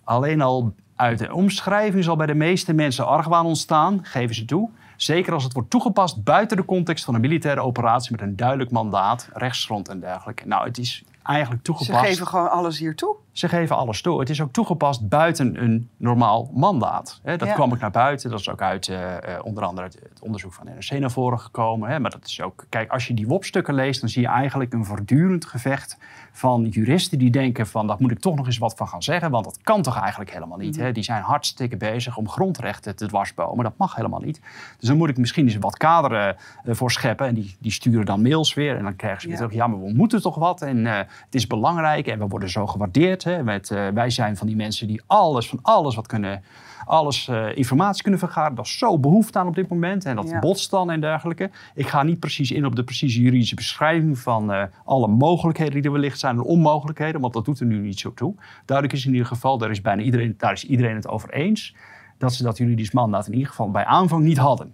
Alleen al uit de omschrijving zal bij de meeste mensen argwaan ontstaan, geven ze toe. Zeker als het wordt toegepast buiten de context van een militaire operatie met een duidelijk mandaat, rechtsgrond en dergelijke. Nou, het is eigenlijk Ze toegepast. geven gewoon alles hier toe. Ze geven alles toe. Het is ook toegepast buiten een normaal mandaat. Dat Ja. kwam ik naar buiten. Dat is ook uit eh, eh, onder andere het, het onderzoek van NRC naar voren gekomen. Maar dat is ook, kijk, als je die WOP-stukken leest, dan zie je eigenlijk een voortdurend gevecht van juristen die denken van, daar moet ik toch nog eens wat van gaan zeggen, want dat kan toch eigenlijk helemaal niet. Mhm. Hè. Die zijn hartstikke bezig om grondrechten te dwarsbomen. Dat mag helemaal niet. Dus dan moet ik misschien eens wat kaderen eh, voor scheppen. En die, die sturen dan mails weer. En dan krijgen ze weer Ja. terug, ja, maar we moeten toch wat. En eh, het is belangrijk en we worden zo gewaardeerd. Hè, met, eh, wij zijn van die mensen die alles, van alles wat kunnen, alles eh, informatie kunnen vergaren. Dat is zo behoefte aan op dit moment. En dat Ja. botst dan en dergelijke. Ik ga niet precies in op de precieze juridische beschrijving van eh, alle mogelijkheden die er wellicht zijn en onmogelijkheden. Want dat doet er nu niet zo toe. Duidelijk is in ieder geval, daar is bijna iedereen, daar is iedereen het over eens. Dat ze dat juridisch mandaat in ieder geval bij aanvang niet hadden.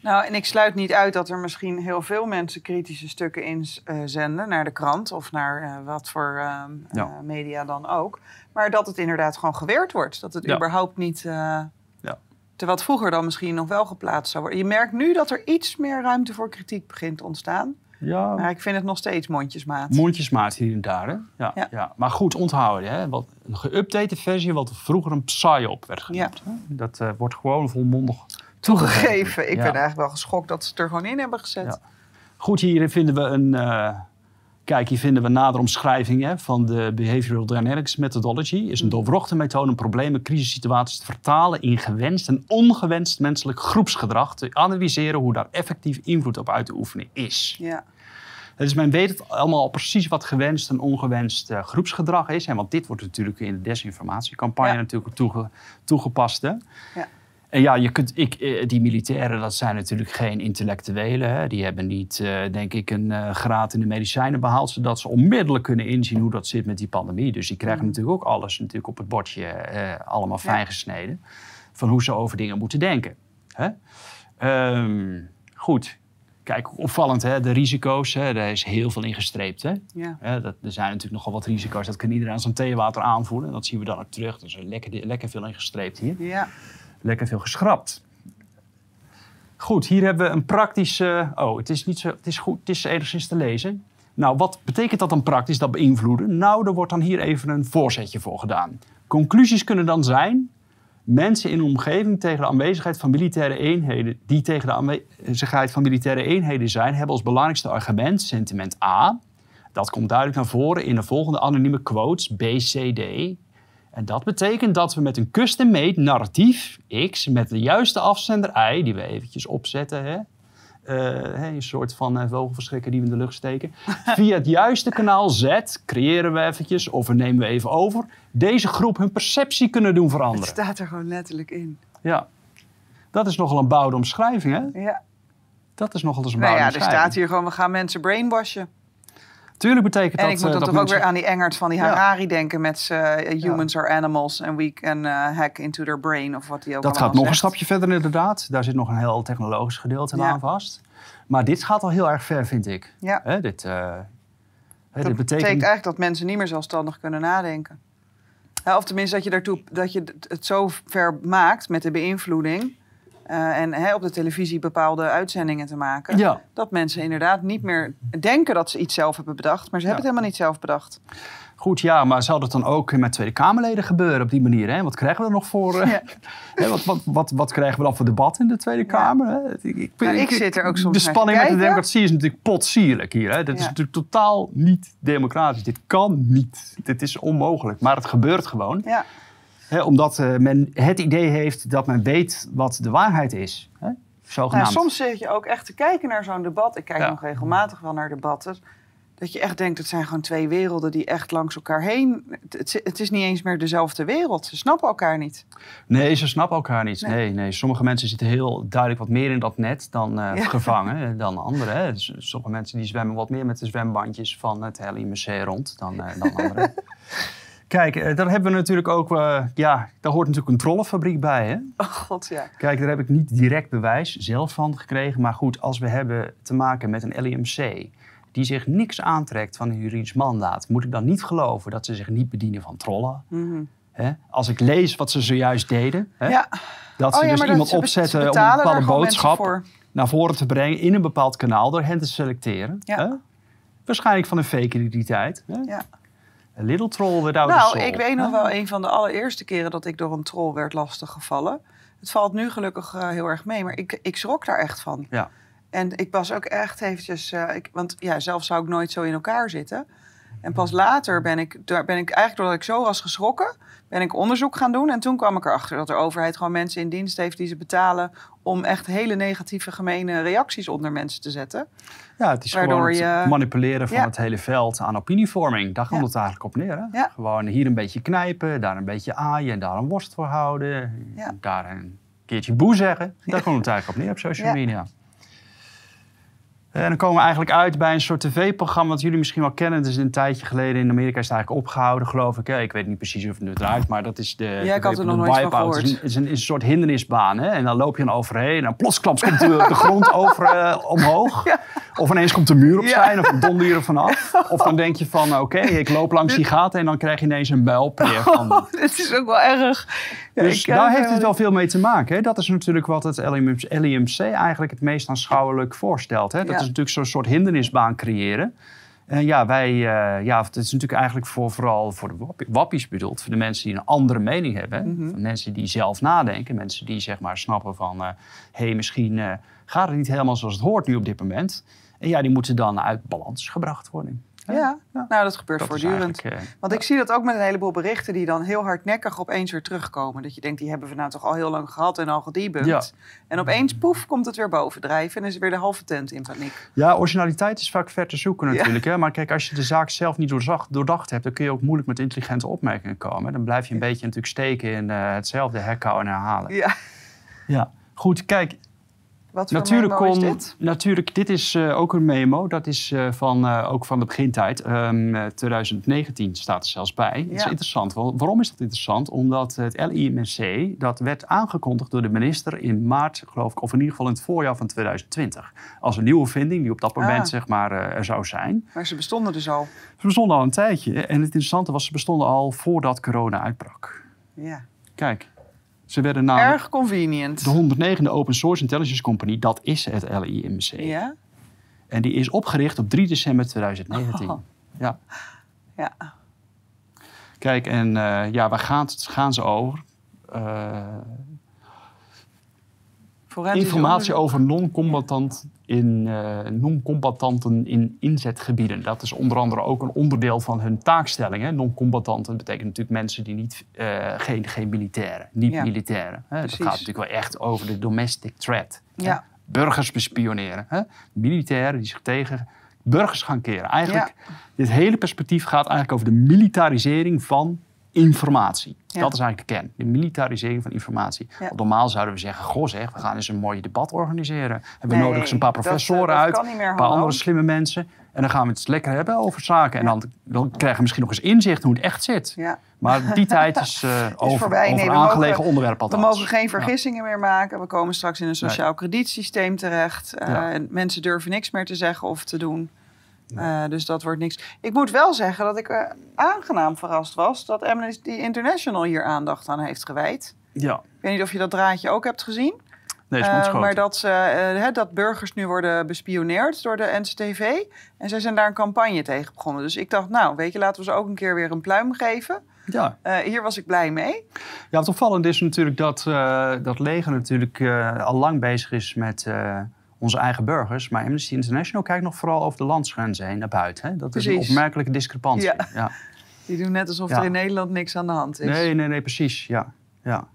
Nou, en ik sluit niet uit dat er misschien heel veel mensen kritische stukken inzenden naar de krant of naar eh, wat voor ehm, Ja. eh, media dan ook. Maar dat het inderdaad gewoon geweerd wordt. Dat het Ja. überhaupt niet. eh Ja. Terwijl het vroeger dan misschien nog wel geplaatst zou worden. Je merkt nu dat er iets meer ruimte voor kritiek begint te ontstaan. Ja, Maar ik vind het nog steeds mondjesmaat. mondjesmaat hier en daar. Hè? Ja, ja. Ja. Maar goed onthouden. Hè? Wat, een geüpdate versie wat vroeger een psyop werd genoemd. Dat eh, wordt gewoon volmondig Toegegeven. Ik ben eigenlijk wel geschokt dat ze het er gewoon in hebben gezet. Goed, hier vinden we een. eh, kijk, hier vinden we nader omschrijving hè, van de Behavioral Dynamics Methodology. Is een doorwrochte methode om problemen, crisissituaties te vertalen in gewenst en ongewenst menselijk groepsgedrag. Te analyseren hoe daar effectief invloed op uit te oefenen is. Ja. Dus men weet het allemaal al precies wat gewenst en ongewenst eh, groepsgedrag is. Hè, want dit wordt natuurlijk in de desinformatiecampagne Ja. natuurlijk toege- toegepast. Hè. Ja. En ja, je kunt, ik, eh, die militairen, dat zijn natuurlijk geen intellectuelen. Hè. Die hebben niet, eh, denk ik, een eh, graad in de medicijnen behaald... zodat ze onmiddellijk kunnen inzien hoe dat zit met die pandemie. Dus die krijgen natuurlijk ook alles natuurlijk op het bordje allemaal fijn gesneden. Van hoe ze over dingen moeten denken. Hè. Ehm, goed. Kijk, opvallend, hè? de risico's, hè? daar is heel veel in gestreept. Hè? Ja. Dat, er zijn natuurlijk nogal wat risico's, dat kan iedereen aan zijn theewater aanvoelen. En dat zien we dan ook terug. Er is er lekker, lekker veel in gestreept hier. ja. Lekker veel geschrapt. Goed, hier hebben we een praktische... Oh, het is, niet zo, het is goed, het is enigszins te lezen. Nou, wat betekent dat dan praktisch, dat beïnvloeden? Nou, er wordt dan hier even een voorzetje voor gedaan. Conclusies kunnen dan zijn... Mensen in een omgeving tegen de aanwezigheid van militaire eenheden... die tegen de aanwezigheid van militaire eenheden zijn... hebben als belangrijkste argument sentiment A. Dat komt duidelijk naar voren in de volgende anonieme quotes B, C, D. En dat betekent dat we met een custom-made narratief X... met de juiste afzender Y, die we eventjes opzetten... Hè, eh, een soort van eh, vogelverschrikker die we in de lucht steken. Via het juiste kanaal Z creëren we eventjes, of we nemen we even over... deze groep hun perceptie kunnen doen Het veranderen. staat er gewoon letterlijk in. Ja. Dat is nogal een bouwde omschrijving, hè? Ja. Dat is nogal eens een Nou bouwde ja, er staat hier gewoon, we gaan mensen brainwashen. Tuurlijk betekent En dat... ik moet eh, dan dat toch ook weer aan die Engert van die Ja. Harari denken met eh, humans are animals and we can eh, hack into their brain of wat die ook Dat gaat nog een stapje verder inderdaad. Daar zit nog een heel technologisch gedeelte aan vast. Maar dit gaat al heel erg ver, vind ik. Ja. Hè, dit, hè, Dat dit betekent eigenlijk dat mensen niet meer zelfstandig kunnen nadenken. Ja, of tenminste dat je, daartoe, dat je het zo ver maakt met de beïnvloeding... eh, en hè, op de televisie bepaalde uitzendingen te maken... Ja. dat mensen inderdaad niet meer denken dat ze iets zelf hebben bedacht... maar ze hebben het helemaal niet zelf bedacht. Goed, ja, maar zou dat dan ook met Tweede Kamerleden gebeuren op die manier? Hè? Wat krijgen we er nog voor? eh, Ja. hè, wat, wat, wat, wat krijgen we dan voor debat in de Tweede Kamer? Hè? Ik, ik, Nou, ik zit er ook soms De spanning met de democratie is natuurlijk potsierlijk hier. Hè? Dit is natuurlijk totaal niet democratisch. Dit kan niet. Dit is onmogelijk. Maar het gebeurt gewoon. Ja. Omdat eh, men het idee heeft dat men weet wat de waarheid is. Hè? Nou, Zogenaamd. soms zit je ook echt te kijken naar zo'n debat. Ik kijk Ja. nog regelmatig wel naar debatten. Dat je echt denkt, het zijn gewoon twee werelden die echt langs elkaar heen... Het, is niet eens meer dezelfde wereld. Ze snappen elkaar niet. Nee, ze snappen elkaar niet. Nee. Nee. Nee, Sommige mensen zitten heel duidelijk wat meer in dat net dan Ja. gevangen eh, dan anderen. Hè. Dus sommige mensen die zwemmen wat meer met de zwembandjes van het LIMC rond dan, eh, dan anderen. Kijk, eh, daar hebben we natuurlijk ook... eh, ja, daar hoort natuurlijk een trollenfabriek bij, hè? Oh god, ja. Kijk, daar heb ik niet direct bewijs zelf van gekregen. Maar goed, als we hebben te maken met een LIMC... die zich niks aantrekt van een juridisch mandaat... moet ik dan niet geloven dat ze zich niet bedienen van trollen? Mhm. Hè? Als ik lees wat ze zojuist deden... Hè? Ja. Dat Oh ze ja, dus iemand ze opzetten om een bepaalde boodschap voor. naar voren te brengen in een bepaald kanaal door hen te selecteren. Ja. Waarschijnlijk van een fake identiteit. Hè? Ja. Little troll without a Nou, ik weet nog wel een van de allereerste keren dat ik door een troll werd lastiggevallen. Het valt nu gelukkig eh, heel erg mee, maar ik, ik schrok daar echt van. Ja. En ik was ook echt eventjes... eh, ik, want ja, zelf zou ik nooit zo in elkaar zitten. En pas later ben ik, daar ben ik eigenlijk doordat ik zo was geschrokken... ben ik onderzoek gaan doen. En toen kwam ik erachter dat de overheid gewoon mensen in dienst heeft... die ze betalen om echt hele negatieve, gemene reacties onder mensen te zetten. Ja, het is Waardoor gewoon het je- manipuleren van Ja. het hele veld aan opinievorming. Daar komt Ja. het eigenlijk op neer. Hè? Ja. Gewoon hier een beetje knijpen, daar een beetje aaien, en daar een worst voor houden. Daar een keertje boe zeggen. Daar komt het eigenlijk op neer op social media. En dan komen we eigenlijk uit bij een soort tv-programma wat jullie misschien wel kennen. Het is een tijdje geleden in Amerika is het eigenlijk opgehouden, geloof ik. Ik weet niet precies of het nu draait, maar dat is de. Ja, ik had er nog nooit van. Het is een, is een, is een soort hindernisbaan. Hè? En dan loop je dan overheen. En dan plotsklaps komt de, de grond over, eh, omhoog. Of ineens komt de muur opzij. Of een donder er vanaf. Of dan denk je van, oké, ik loop langs die gaten. En dan krijg je ineens een bijlpeer. Van, Oh, dit is ook wel erg. Ja, dus daar het heeft het wel veel mee te maken. Hè? Dat is natuurlijk wat het LIMC, LIMC eigenlijk het meest aanschouwelijk voorstelt. Hè? Dat Ja. is natuurlijk zo'n soort hindernisbaan creëren. En ja, wij, eh, ja, het is natuurlijk eigenlijk voor, vooral voor de wappie- wappies bedoeld. Voor de mensen die een andere mening hebben. Mhm. Voor mensen die zelf nadenken. Mensen die zeg maar snappen van... hé, hey, misschien eh, gaat het niet helemaal zoals het hoort nu op dit moment. En ja, die moeten dan uit balans gebracht worden. Ja, nou dat gebeurt Dat voortdurend. eh, Want ik zie dat ook met een heleboel berichten die dan heel hardnekkig opeens weer terugkomen. Dat je denkt, die hebben we nou toch al heel lang gehad en al gedebunked. Ja. En opeens, poef, komt het weer bovendrijven en is weer de halve tent in paniek. Ja, originaliteit is vaak ver te zoeken natuurlijk. Hè? Maar kijk, als je de zaak zelf niet doordacht, doordacht hebt... dan kun je ook moeilijk met intelligente opmerkingen komen. Dan blijf je een beetje natuurlijk steken in eh, hetzelfde herkauwen en herhalen. Ja, Ja, goed, kijk. Wat voor Natuurlijk, memo is kon, dit? natuurlijk dit is eh, ook een memo. Dat is eh, van, eh, ook van de begintijd. Ehm, eh, 2019 staat er zelfs bij. Dat is Ja. interessant. Waarom is dat interessant? Omdat het LIMC, dat werd aangekondigd door de minister in maart, geloof ik, of in ieder geval in het voorjaar van 2020. Als een nieuwe vinding die op dat moment Ah. zeg maar, er zou zijn. Maar ze bestonden dus al. Ze bestonden al een tijdje. En het interessante was, ze bestonden al voordat corona uitbrak. Ja. Kijk, ze werden namelijk Erg convenient. de 109e Open Source Intelligence Company. Dat is het LIMC. Ja? En die is opgericht op 3 december 2019. Oh. Ja. Ja. Kijk, en eh, ja, waar gaan, gaan ze over? Eh, Informatie over non-combatant in, eh, non-combatanten in inzetgebieden. Dat is onder andere ook een onderdeel van hun taakstelling. hè. Non-combatanten betekent natuurlijk mensen die niet, eh, geen, geen militairen, niet Ja. militairen. Hè. Dat Precies. gaat natuurlijk wel echt over de domestic threat. Ja. Burgers bespioneren. Hè. Militairen die zich tegen burgers gaan keren. Eigenlijk, dit hele perspectief gaat eigenlijk over de militarisering van informatie. Ja. Dat is eigenlijk de kern. De militarisering van informatie. Ja. Want normaal zouden we zeggen, goh zeg, we gaan eens een mooi debat organiseren. En we Nee, nodigen eens een paar professoren eh, dat uit, een paar andere slimme mensen. En dan gaan we het lekker hebben over zaken. En dan, dan krijgen we misschien nog eens inzicht hoe het echt zit. Ja. Maar die tijd is, over, voorbij. over Nee, we aangelegen mogen- onderwerp We althans. mogen geen vergissingen meer maken. We komen straks in een sociaal kredietsysteem terecht. En mensen durven niks meer te zeggen of te doen. Eh, dus dat wordt niks. Ik moet wel zeggen dat ik eh, aangenaam verrast was dat Amnesty International hier aandacht aan heeft gewijd. Ja, Ik weet niet of je dat draadje ook hebt gezien. nee, ontschoten. maar dat, ze, hè, dat burgers nu worden bespioneerd door de NCTV. En zij zijn daar een campagne tegen begonnen. Dus ik dacht, nou, weet je, laten we ze ook een keer weer een pluim geven. Ja. Hier was ik blij mee. Ja, wat opvallend is natuurlijk dat uh, dat leger natuurlijk uh, al lang bezig is met uh, onze eigen burgers. Maar Amnesty International kijkt nog vooral over de landsgrenzen heen naar buiten. Hè? Dat Precies. is een opmerkelijke discrepantie. Ja. Ja. Die doen net alsof Ja. er in Nederland niks aan de hand is. Nee, nee, nee, precies. Ja. ja.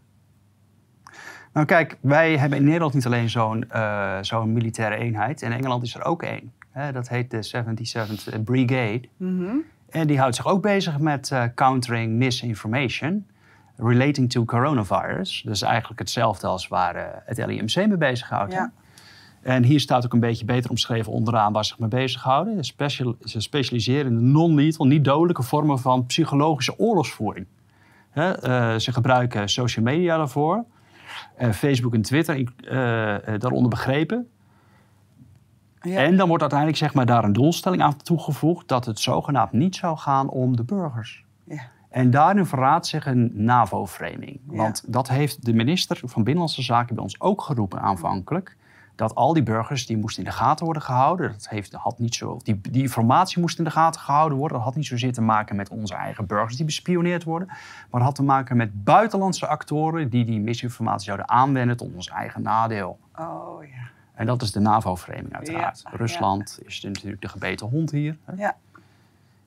Nou kijk, wij hebben in Nederland niet alleen zo'n uh, zo'n militaire eenheid. In Engeland is er ook één. Dat heet de 77th Brigade. Mhm. En die houdt zich ook bezig met uh, countering misinformation relating to coronavirus. Dus eigenlijk hetzelfde als waar uh, het LIMC mee bezighoudt. Ja. En hier staat ook een beetje beter omschreven onderaan waar ze zich mee bezighouden. Special, ze specialiseren in de non-lethal, niet dodelijke vormen van psychologische oorlogsvoering. Uh, ze gebruiken social media daarvoor. Facebook en Twitter uh, daaronder begrepen. Ja. En dan wordt uiteindelijk zeg maar, daar een doelstelling aan toegevoegd dat het zogenaamd niet zou gaan om de burgers. Ja. En daarin verraadt zich een NAVO-framing. Ja. Want dat heeft de minister van Binnenlandse Zaken bij ons ook geroepen aanvankelijk. Dat al die burgers die moesten in de gaten worden gehouden. Dat heeft, had niet zo, die, die informatie moest in de gaten gehouden worden. Dat had niet zozeer te maken met onze eigen burgers die bespioneerd worden. Maar dat had te maken met buitenlandse actoren die die misinformatie zouden aanwenden tot ons eigen nadeel. Oh ja. En dat is de NAVO-framing uiteraard. Ja, Rusland is natuurlijk de gebeten hond hier. Hè? Ja.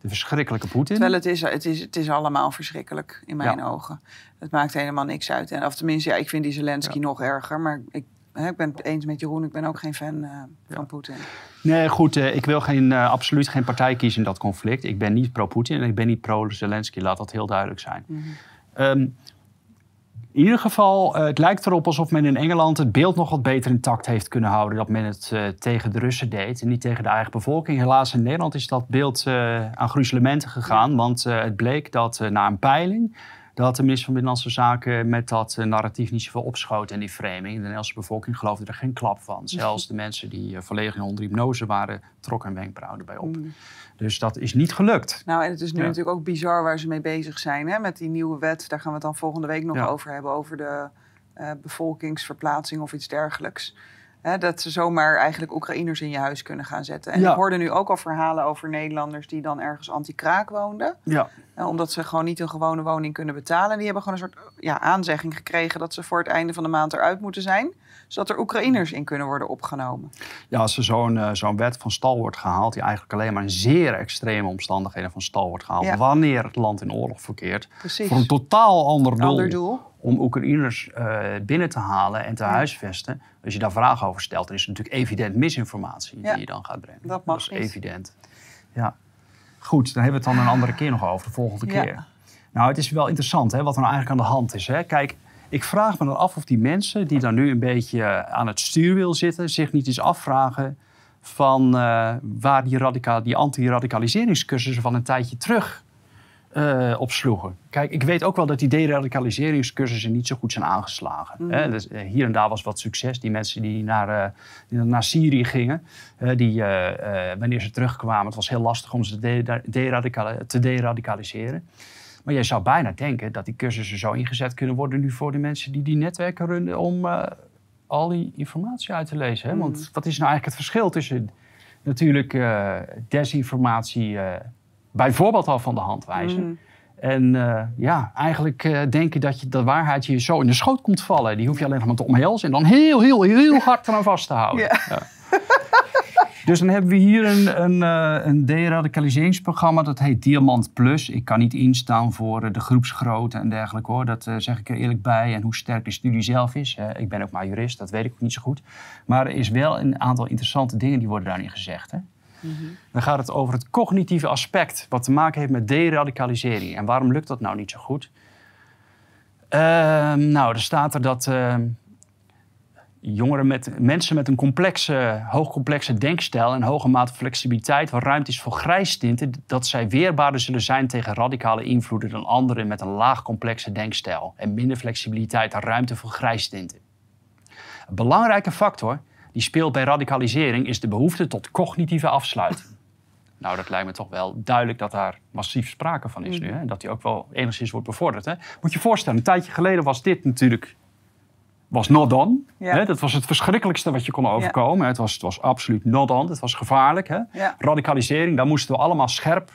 De verschrikkelijke Poetin. Terwijl het is, het, is, het is allemaal verschrikkelijk in mijn Ja. ogen. Het maakt helemaal niks uit. En, of tenminste, ja, ik vind die Zelensky nog erger. Maar ik, hè, ik ben het eens met Jeroen. Ik ben ook geen fan eh, van Poetin. Nee, goed, eh, ik wil geen, eh, absoluut geen partij kiezen in dat conflict. Ik ben niet pro-Poetin en ik ben niet pro-Zelensky. Laat dat heel duidelijk zijn. Mhm. Ehm, In ieder geval, het lijkt erop alsof men in Engeland het beeld nog wat beter intact heeft kunnen houden. Dat men het uh, tegen de Russen deed en niet tegen de eigen bevolking. Helaas in Nederland is dat beeld uh, aan gruzelementen gegaan. Want het bleek dat na een peiling dat de minister van Binnenlandse Zaken met dat narratief niet zoveel opschoot in die framing. De Nederlandse bevolking geloofde er geen klap van. Zelfs de mensen die volledig onder hypnose waren, trokken een wenkbrauw erbij op. Mm. Dus dat is niet gelukt. Nou, en het is nu natuurlijk ook bizar waar ze mee bezig zijn. Hè? Met die nieuwe wet, daar gaan we het dan volgende week nog over hebben. Over de uh, bevolkingsverplaatsing of iets dergelijks. Hè, dat ze zomaar eigenlijk Oekraïners in je huis kunnen gaan zetten. En ik hoorde nu ook al verhalen over Nederlanders die dan ergens anti-kraak woonden. Ja. Uh, omdat ze gewoon niet een gewone woning kunnen betalen. Die hebben gewoon een soort ja, aanzegging gekregen dat ze voor het einde van de maand eruit moeten zijn zodat er Oekraïners in kunnen worden opgenomen. Ja, als er zo'n uh, zo'n wet van stal wordt gehaald, die eigenlijk alleen maar in zeer extreme omstandigheden van stal wordt gehaald, wanneer het land in oorlog verkeert, Precies. voor een totaal ander doel, ander doel. om Oekraïners uh, binnen te halen en te huisvesten. Als je daar vragen over stelt, dan is het natuurlijk evident misinformatie die je dan gaat brengen. Dat mag Dat is evident. Ja. Goed, dan hebben we het dan een andere keer nog over, de volgende keer. Nou, het is wel interessant hè, wat er nou eigenlijk aan de hand is. Hè. Kijk, ik vraag me dan af of die mensen die dan nu een beetje eh, aan het stuurwiel zitten, zich niet eens afvragen van uh, waar die, radica die anti-radicaliseringscursussen van een tijdje terug uh, op sloegen. Kijk, ik weet ook wel dat die deradicaliseringscursussen niet zo goed zijn aangeslagen. Mm. Hè? Dus, hier en daar was wat succes. Die mensen die naar, die naar Syrië gingen, die, wanneer ze terugkwamen, het was heel lastig om ze te, te deradicaliseren. Maar je zou bijna denken dat die cursussen zo ingezet kunnen worden nu voor de mensen die die netwerken runnen om uh, al die informatie uit te lezen. Hè? Want mm. wat is nou eigenlijk het verschil tussen natuurlijk uh, desinformatie uh, bijvoorbeeld al van de hand wijzen. Mm. En ja, eigenlijk denken dat je de waarheid je zo in de schoot komt vallen. Die hoef je alleen nog maar te omhelzen en dan heel, heel, heel hard eraan vast te houden. Ja. Dus dan hebben we hier een, een, uh, een deradicaliseringsprogramma. Dat heet Diamant Plus. Ik kan niet instaan voor uh, de groepsgrootte en dergelijke hoor. Dat uh, zeg ik er eerlijk bij. En hoe sterk de studie zelf is. ik ben ook maar jurist, dat weet ik ook niet zo goed. Maar er is wel een aantal interessante dingen die worden daarin gezegd. Hè? Mm -hmm. Dan gaat het over het cognitieve aspect. Wat te maken heeft met deradicalisering. En waarom lukt dat nou niet zo goed? Ehm, nou, er staat er dat ehm, jongeren met, mensen met een complexe, hoogcomplexe denkstijl en hoge mate flexibiliteit, waar ruimte is voor grijstinten, dat zij weerbaarder zullen zijn tegen radicale invloeden dan anderen met een laag complexe denkstijl en minder flexibiliteit en ruimte voor grijstinten. Een belangrijke factor die speelt bij radicalisering is de behoefte tot cognitieve afsluiting. Nou, dat lijkt me toch wel duidelijk dat daar massief sprake van is nu. Hè? Dat die ook wel enigszins wordt bevorderd. Hè? Moet je je voorstellen, een tijdje geleden was dit natuurlijk was not done. Hè? Dat was het verschrikkelijkste wat je kon overkomen. Het, was, het was absoluut not on. Het was gevaarlijk. Hè? Radicalisering, daar moesten we allemaal scherp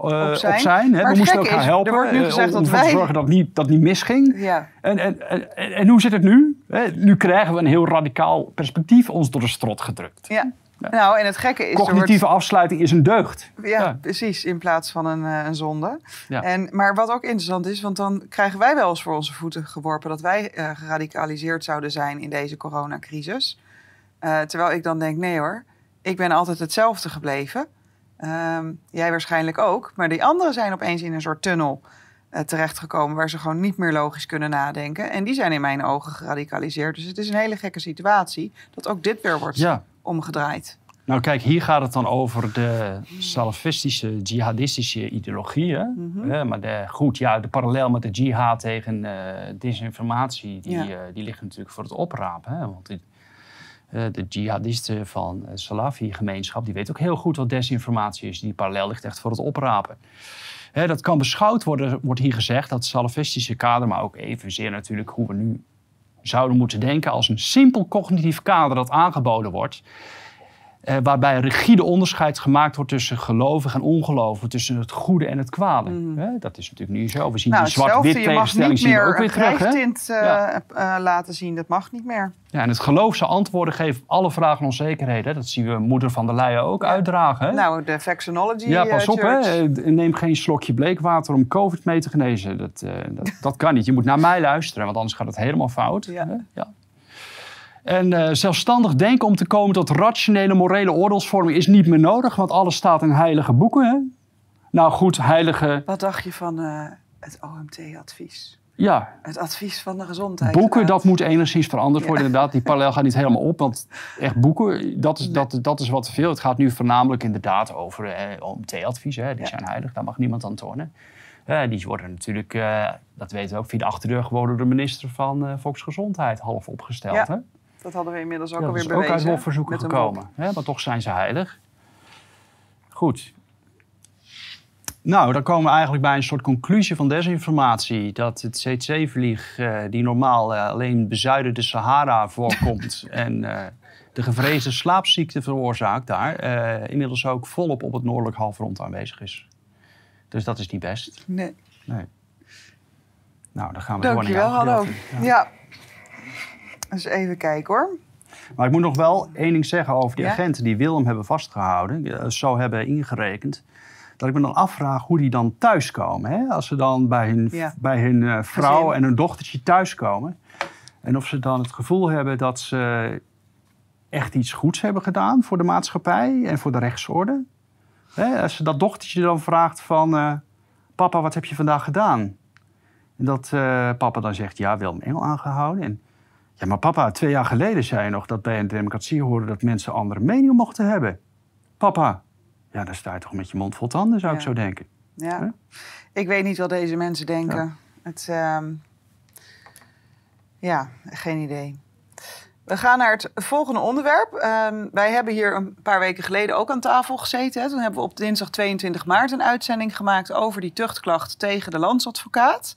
uh, op zijn. hè? We moesten elkaar is, helpen wordt nu eh, gezegd om, om te zorgen dat niet, dat niet misging. Ja. En, en, en, en, hoe zit het nu? Nu krijgen we een heel radicaal perspectief ons door de strot gedrukt. Ja. Nou, en het gekke is... Cognitieve afsluiting is een deugd. Ja, precies. In plaats van een, uh, een zonde. Ja. En, maar wat ook interessant is, want dan krijgen wij wel eens voor onze voeten geworpen... dat wij uh, geradicaliseerd zouden zijn in deze coronacrisis. Uh, terwijl ik dan denk, nee hoor, ik ben altijd hetzelfde gebleven. Ehm, jij waarschijnlijk ook. Maar die anderen zijn opeens in een soort tunnel terechtgekomen... waar ze gewoon niet meer logisch kunnen nadenken. En die zijn in mijn ogen geradicaliseerd. Dus het is een hele gekke situatie dat ook dit weer wordt... Ja omgedraaid. Nou kijk, hier gaat het dan over de salafistische, jihadistische ideologieën. Mm maar de, goed, ja, de parallel met de jihad tegen uh, desinformatie, die, ja. uh, die ligt natuurlijk voor het oprapen. Hè? Want die, uh, de jihadisten van de Salafi-gemeenschap, die weten ook heel goed wat desinformatie is. Die parallel ligt echt voor het oprapen. Hè, dat kan beschouwd worden, wordt hier gezegd, dat salafistische kader, maar ook evenzeer natuurlijk hoe we nu zouden moeten denken als een simpel cognitief kader dat aangeboden wordt. Eh, waarbij een rigide onderscheid gemaakt wordt tussen gelovig en ongelovig, tussen het goede en het kwade. Mm. dat is natuurlijk nu zo. We zien nou, die zwart-wit tegenstelling zien we ook weer terug. Je mag niet meer uh, laten zien, dat mag niet meer. Ja, en het geloofse antwoorden geeft alle vragen en onzekerheden. Dat zien we moeder van der Leyen ook uitdragen. Hè? Nou, de vaccinology Ja, pas op, hè. neem geen slokje bleekwater om COVID mee te genezen. Dat, dat, dat, kan niet. Je moet naar mij luisteren, want anders gaat het helemaal fout. Ja. ja. En uh, zelfstandig denken om te komen tot rationele morele oordeelsvorming is niet meer nodig, want alles staat in heilige boeken. Hè? Nou goed, heilige. Wat dacht je van uh, het OMT-advies? Ja, Het advies van de gezondheid. boeken, dat moet enigszins veranderd worden inderdaad. Die parallel gaat niet helemaal op, want echt boeken, dat is, dat, dat is wat te veel. Het gaat nu voornamelijk inderdaad over eh, OMT-advies. Hè. Die Ja. zijn heilig, daar mag niemand aan tornen. Eh, die worden natuurlijk, eh, dat weten we ook, via de achterdeur geworden door de minister van eh, Volksgezondheid half opgesteld. Ja, Hè? Dat hadden we inmiddels ook Ja, dat alweer is ook bewezen. uit hofverzoeken met een mop. gekomen. Hè? Maar toch zijn ze heilig. Goed. Nou, dan komen we eigenlijk bij een soort conclusie van desinformatie. Dat het CC-vlieg, eh, die normaal eh, alleen bezuiden de Sahara voorkomt... en eh, de gevreesde slaapziekte veroorzaakt daar... eh, inmiddels ook volop op het noordelijk halfrond aanwezig is. Dus dat is niet best. Nee. Nee. Nou, dan gaan we door naar hallo. Ja. Dus even kijken hoor. Maar ik moet nog wel één ding zeggen over die Ja? agenten die Willem hebben vastgehouden, eh, zo hebben ingerekend. Dat ik me dan afvraag hoe die dan thuiskomen. Hè? Als ze dan bij hun, Ja. bij hun eh, vrouw en hun dochtertje thuiskomen. En of ze dan het gevoel hebben dat ze echt iets goeds hebben gedaan voor de maatschappij en voor de rechtsorde. Hè? Als ze dat dochtertje dan vraagt van... eh, papa, wat heb je vandaag gedaan? En dat papa dan zegt, ja, Willem Engel aangehouden. En ja, maar papa, twee jaar geleden zei je nog dat bij een democratie hoorde dat mensen andere meningen mochten hebben. Papa, ja, dan sta je toch met je mond vol tanden, zou ik zo denken. Ja. Ik weet niet wat deze mensen denken. Het, ehm, ja, geen idee. We gaan naar het volgende onderwerp. Ehm, wij hebben hier een paar weken geleden ook aan tafel gezeten. Hè. Toen hebben we op dinsdag 22 maart een uitzending gemaakt over die tuchtklacht tegen de landsadvocaat.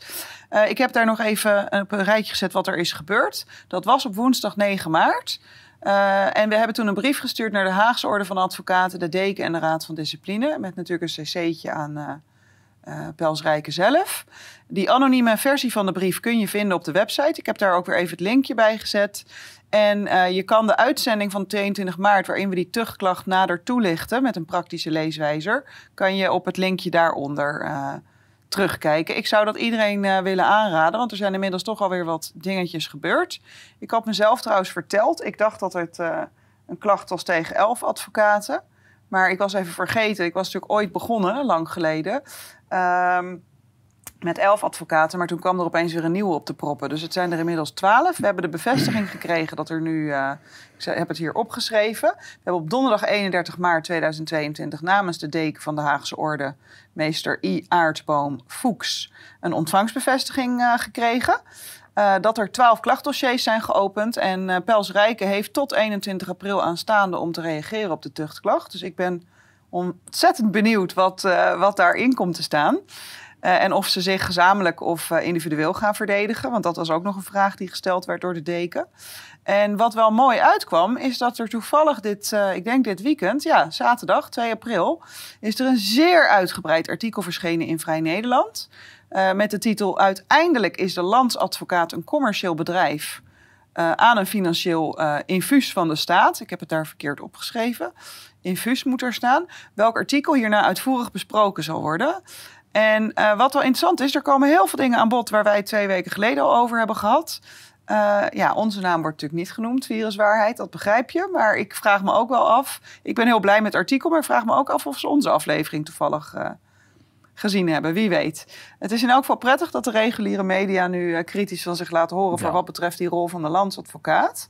Eh, ik heb daar nog even op een rijtje gezet wat er is gebeurd. Dat was op woensdag 9 maart. Eh, en we hebben toen een brief gestuurd naar de Haagse Orde van Advocaten, de deken en de Raad van Discipline. Met natuurlijk een cc'tje aan Rijken zelf. Die anonieme versie van de brief kun je vinden op de website. Ik heb daar ook weer even het linkje bij gezet. En eh, je kan de uitzending van 22 maart, waarin we die tuchtklacht nader toelichten met een praktische leeswijzer, kan je op het linkje daaronder eh, terugkijken. Ik zou dat iedereen eh, willen aanraden, want er zijn inmiddels toch alweer wat dingetjes gebeurd. Ik had mezelf trouwens verteld, ik dacht dat het een klacht was tegen elf advocaten. Maar ik was even vergeten, ik was natuurlijk ooit begonnen, lang geleden, ehm, met elf advocaten. Maar toen kwam er opeens weer een nieuwe op te proppen. Dus het zijn er inmiddels twaalf. We hebben de bevestiging gekregen dat er nu, eh, ik heb het hier opgeschreven. We hebben op donderdag 31 maart 2022 namens de deken van de Haagse Orde, meester I. Aardboom Fuchs, een ontvangstbevestiging eh, gekregen. Eh, dat er twaalf klachtdossiers zijn geopend. En Pels Rijken heeft tot 21 april aanstaande om te reageren op de tuchtklacht. Dus ik ben ontzettend benieuwd wat, wat daarin komt te staan. Eh, en of ze zich gezamenlijk of eh, individueel gaan verdedigen. Want dat was ook nog een vraag die gesteld werd door de deken. En wat wel mooi uitkwam, is dat er toevallig dit, eh, ik denk dit weekend, ja, zaterdag 2 april, is er een zeer uitgebreid artikel verschenen in Vrij Nederland. Met de titel Uiteindelijk is de landsadvocaat een commercieel bedrijf aan een financieel infuus van de staat. Ik heb het daar verkeerd opgeschreven. Infuus moet er staan. Welk artikel hierna uitvoerig besproken zal worden. En eh, wat wel interessant is, er komen heel veel dingen aan bod waar wij twee weken geleden al over hebben gehad. Eh, ja, onze naam wordt natuurlijk niet genoemd, viruswaarheid, dat begrijp je. Maar ik vraag me ook wel af. Ik ben heel blij met het artikel, maar ik vraag me ook af of ze onze aflevering toevallig eh, gezien hebben. Wie weet. Het is in elk geval prettig dat de reguliere media nu kritisch van zich laten horen voor wat betreft die rol van de landsadvocaat.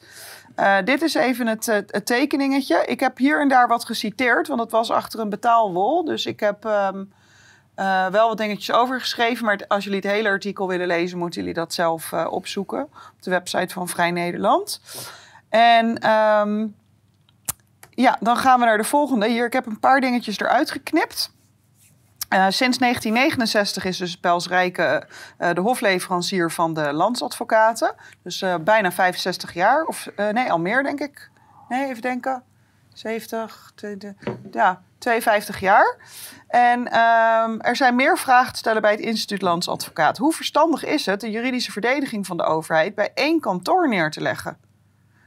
Dit is even het, het, het tekeningetje. Ik heb hier en daar wat geciteerd, want het was achter een betaalwol. Dus ik heb ehm, eh, wel wat dingetjes overgeschreven. Maar als jullie het hele artikel willen lezen, moeten jullie dat zelf eh, opzoeken. Op de website van Vrij Nederland. En ehm, ja, dan gaan we naar de volgende. Hier, ik heb een paar dingetjes eruit geknipt. Eh, sinds 1969 is dus eh, de hofleverancier van de landsadvocaten. Dus bijna 65 jaar. Of nee, al meer denk ik. Nee, even denken. 70, de- de- ja, 52 jaar. En ehm, er zijn meer vragen te stellen bij het instituut landsadvocaat. Hoe verstandig is het de juridische verdediging van de overheid bij één kantoor neer te leggen?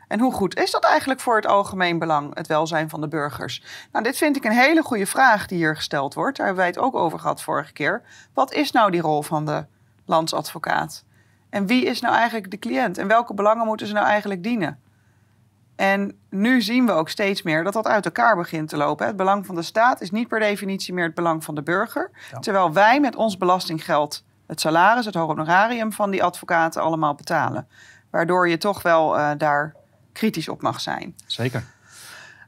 En hoe goed is dat eigenlijk voor het algemeen belang, het welzijn van de burgers? Nou, dit vind ik een hele goede vraag die hier gesteld wordt. Daar hebben wij het ook over gehad vorige keer. Wat is nou die rol van de landsadvocaat? En wie is nou eigenlijk de cliënt? En welke belangen moeten ze nou eigenlijk dienen? En nu zien we ook steeds meer dat dat uit elkaar begint te lopen. Het belang van de staat is niet per definitie meer het belang van de burger. Ja. Terwijl wij met ons belastinggeld het salaris, het honorarium van die advocaten allemaal betalen. Waardoor je toch wel uh, daar kritisch op mag zijn. Zeker.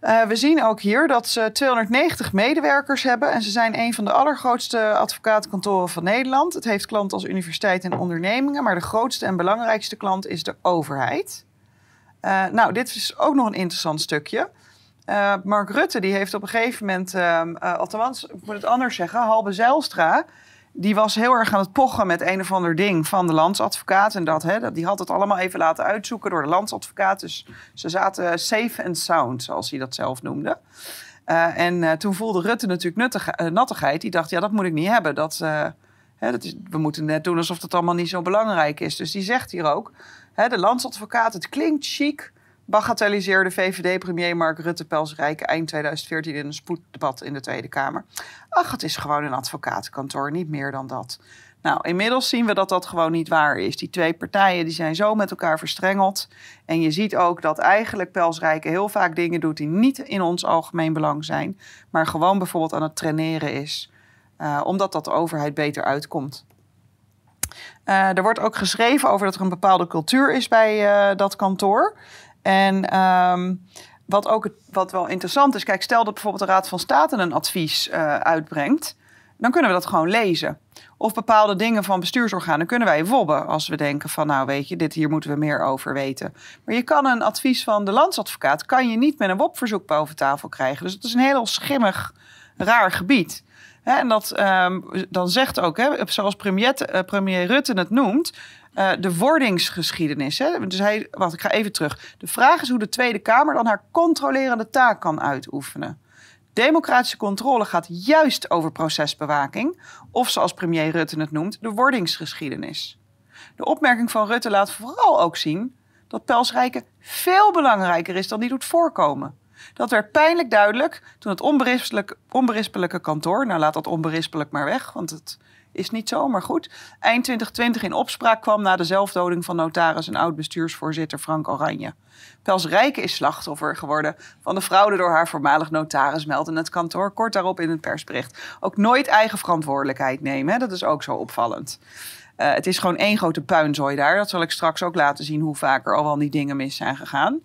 Uh, we zien ook hier dat ze 290 medewerkers hebben en ze zijn een van de allergrootste advocatenkantoren van Nederland. Het heeft klanten als universiteiten en ondernemingen, maar de grootste en belangrijkste klant is de overheid. Uh, nou, dit is ook nog een interessant stukje. Uh, Mark Rutte die heeft op een gegeven moment, uh, althans, ik moet het anders zeggen, Halbe Zijlstra, die was heel erg aan het pochen met een of ander ding van de landsadvocaat. En dat, hè, die had het allemaal even laten uitzoeken door de landsadvocaat. Dus ze zaten safe and sound, zoals hij dat zelf noemde. En toen voelde Rutte natuurlijk nuttig, nattigheid. Die dacht, ja, dat moet ik niet hebben. Dat, hè, dat is, we moeten net doen alsof dat allemaal niet zo belangrijk is. Dus die zegt hier ook, de landsadvocaat, het klinkt chic bagatelliseerde VVD-premier Mark Rutte Pelsrijke eind 2014 in een spoeddebat in de Tweede Kamer. Ach, het is gewoon een advocatenkantoor, niet meer dan dat. Nou, inmiddels zien we dat dat gewoon niet waar is. Die twee partijen die zijn zo met elkaar verstrengeld. En je ziet ook dat eigenlijk Pelsrijke heel vaak dingen doet die niet in ons algemeen belang zijn, maar gewoon bijvoorbeeld aan het traineren is, uh, omdat dat de overheid beter uitkomt. Uh, er wordt ook geschreven over dat er een bepaalde cultuur is bij uh, dat kantoor. En um, wat ook wat wel interessant is, kijk, stel dat bijvoorbeeld de Raad van State een advies uh, uitbrengt, dan kunnen we dat gewoon lezen. Of bepaalde dingen van bestuursorganen kunnen wij wobben als we denken van, nou weet je, dit hier moeten we meer over weten. Maar je kan een advies van de landsadvocaat, kan je niet met een WOP-verzoek boven tafel krijgen. Dus het is een heel schimmig, raar gebied. En dat um, dan zegt ook, hè, zoals premier, uh, premier Rutte het noemt, uh, de wordingsgeschiedenis. Hè? Dus hij, wacht, ik ga even terug. De vraag is hoe de Tweede Kamer dan haar controlerende taak kan uitoefenen. Democratische controle gaat juist over procesbewaking, of zoals premier Rutte het noemt, de wordingsgeschiedenis. De opmerking van Rutte laat vooral ook zien dat Pelsrijke veel belangrijker is dan die doet voorkomen. Dat werd pijnlijk duidelijk toen het onberispelijk, onberispelijke kantoor, nou laat dat onberispelijk maar weg, want het is niet zo, maar goed. Eind 2020 in opspraak kwam na de zelfdoding van notaris en oud-bestuursvoorzitter Frank Oranje. Pels Rijke is slachtoffer geworden van de fraude door haar voormalig notaris, meldt in het kantoor kort daarop in het persbericht. Ook nooit eigen verantwoordelijkheid nemen, hè? dat is ook zo opvallend. Uh, het is gewoon één grote puinzooi daar. Dat zal ik straks ook laten zien hoe vaak er al wel die dingen mis zijn gegaan.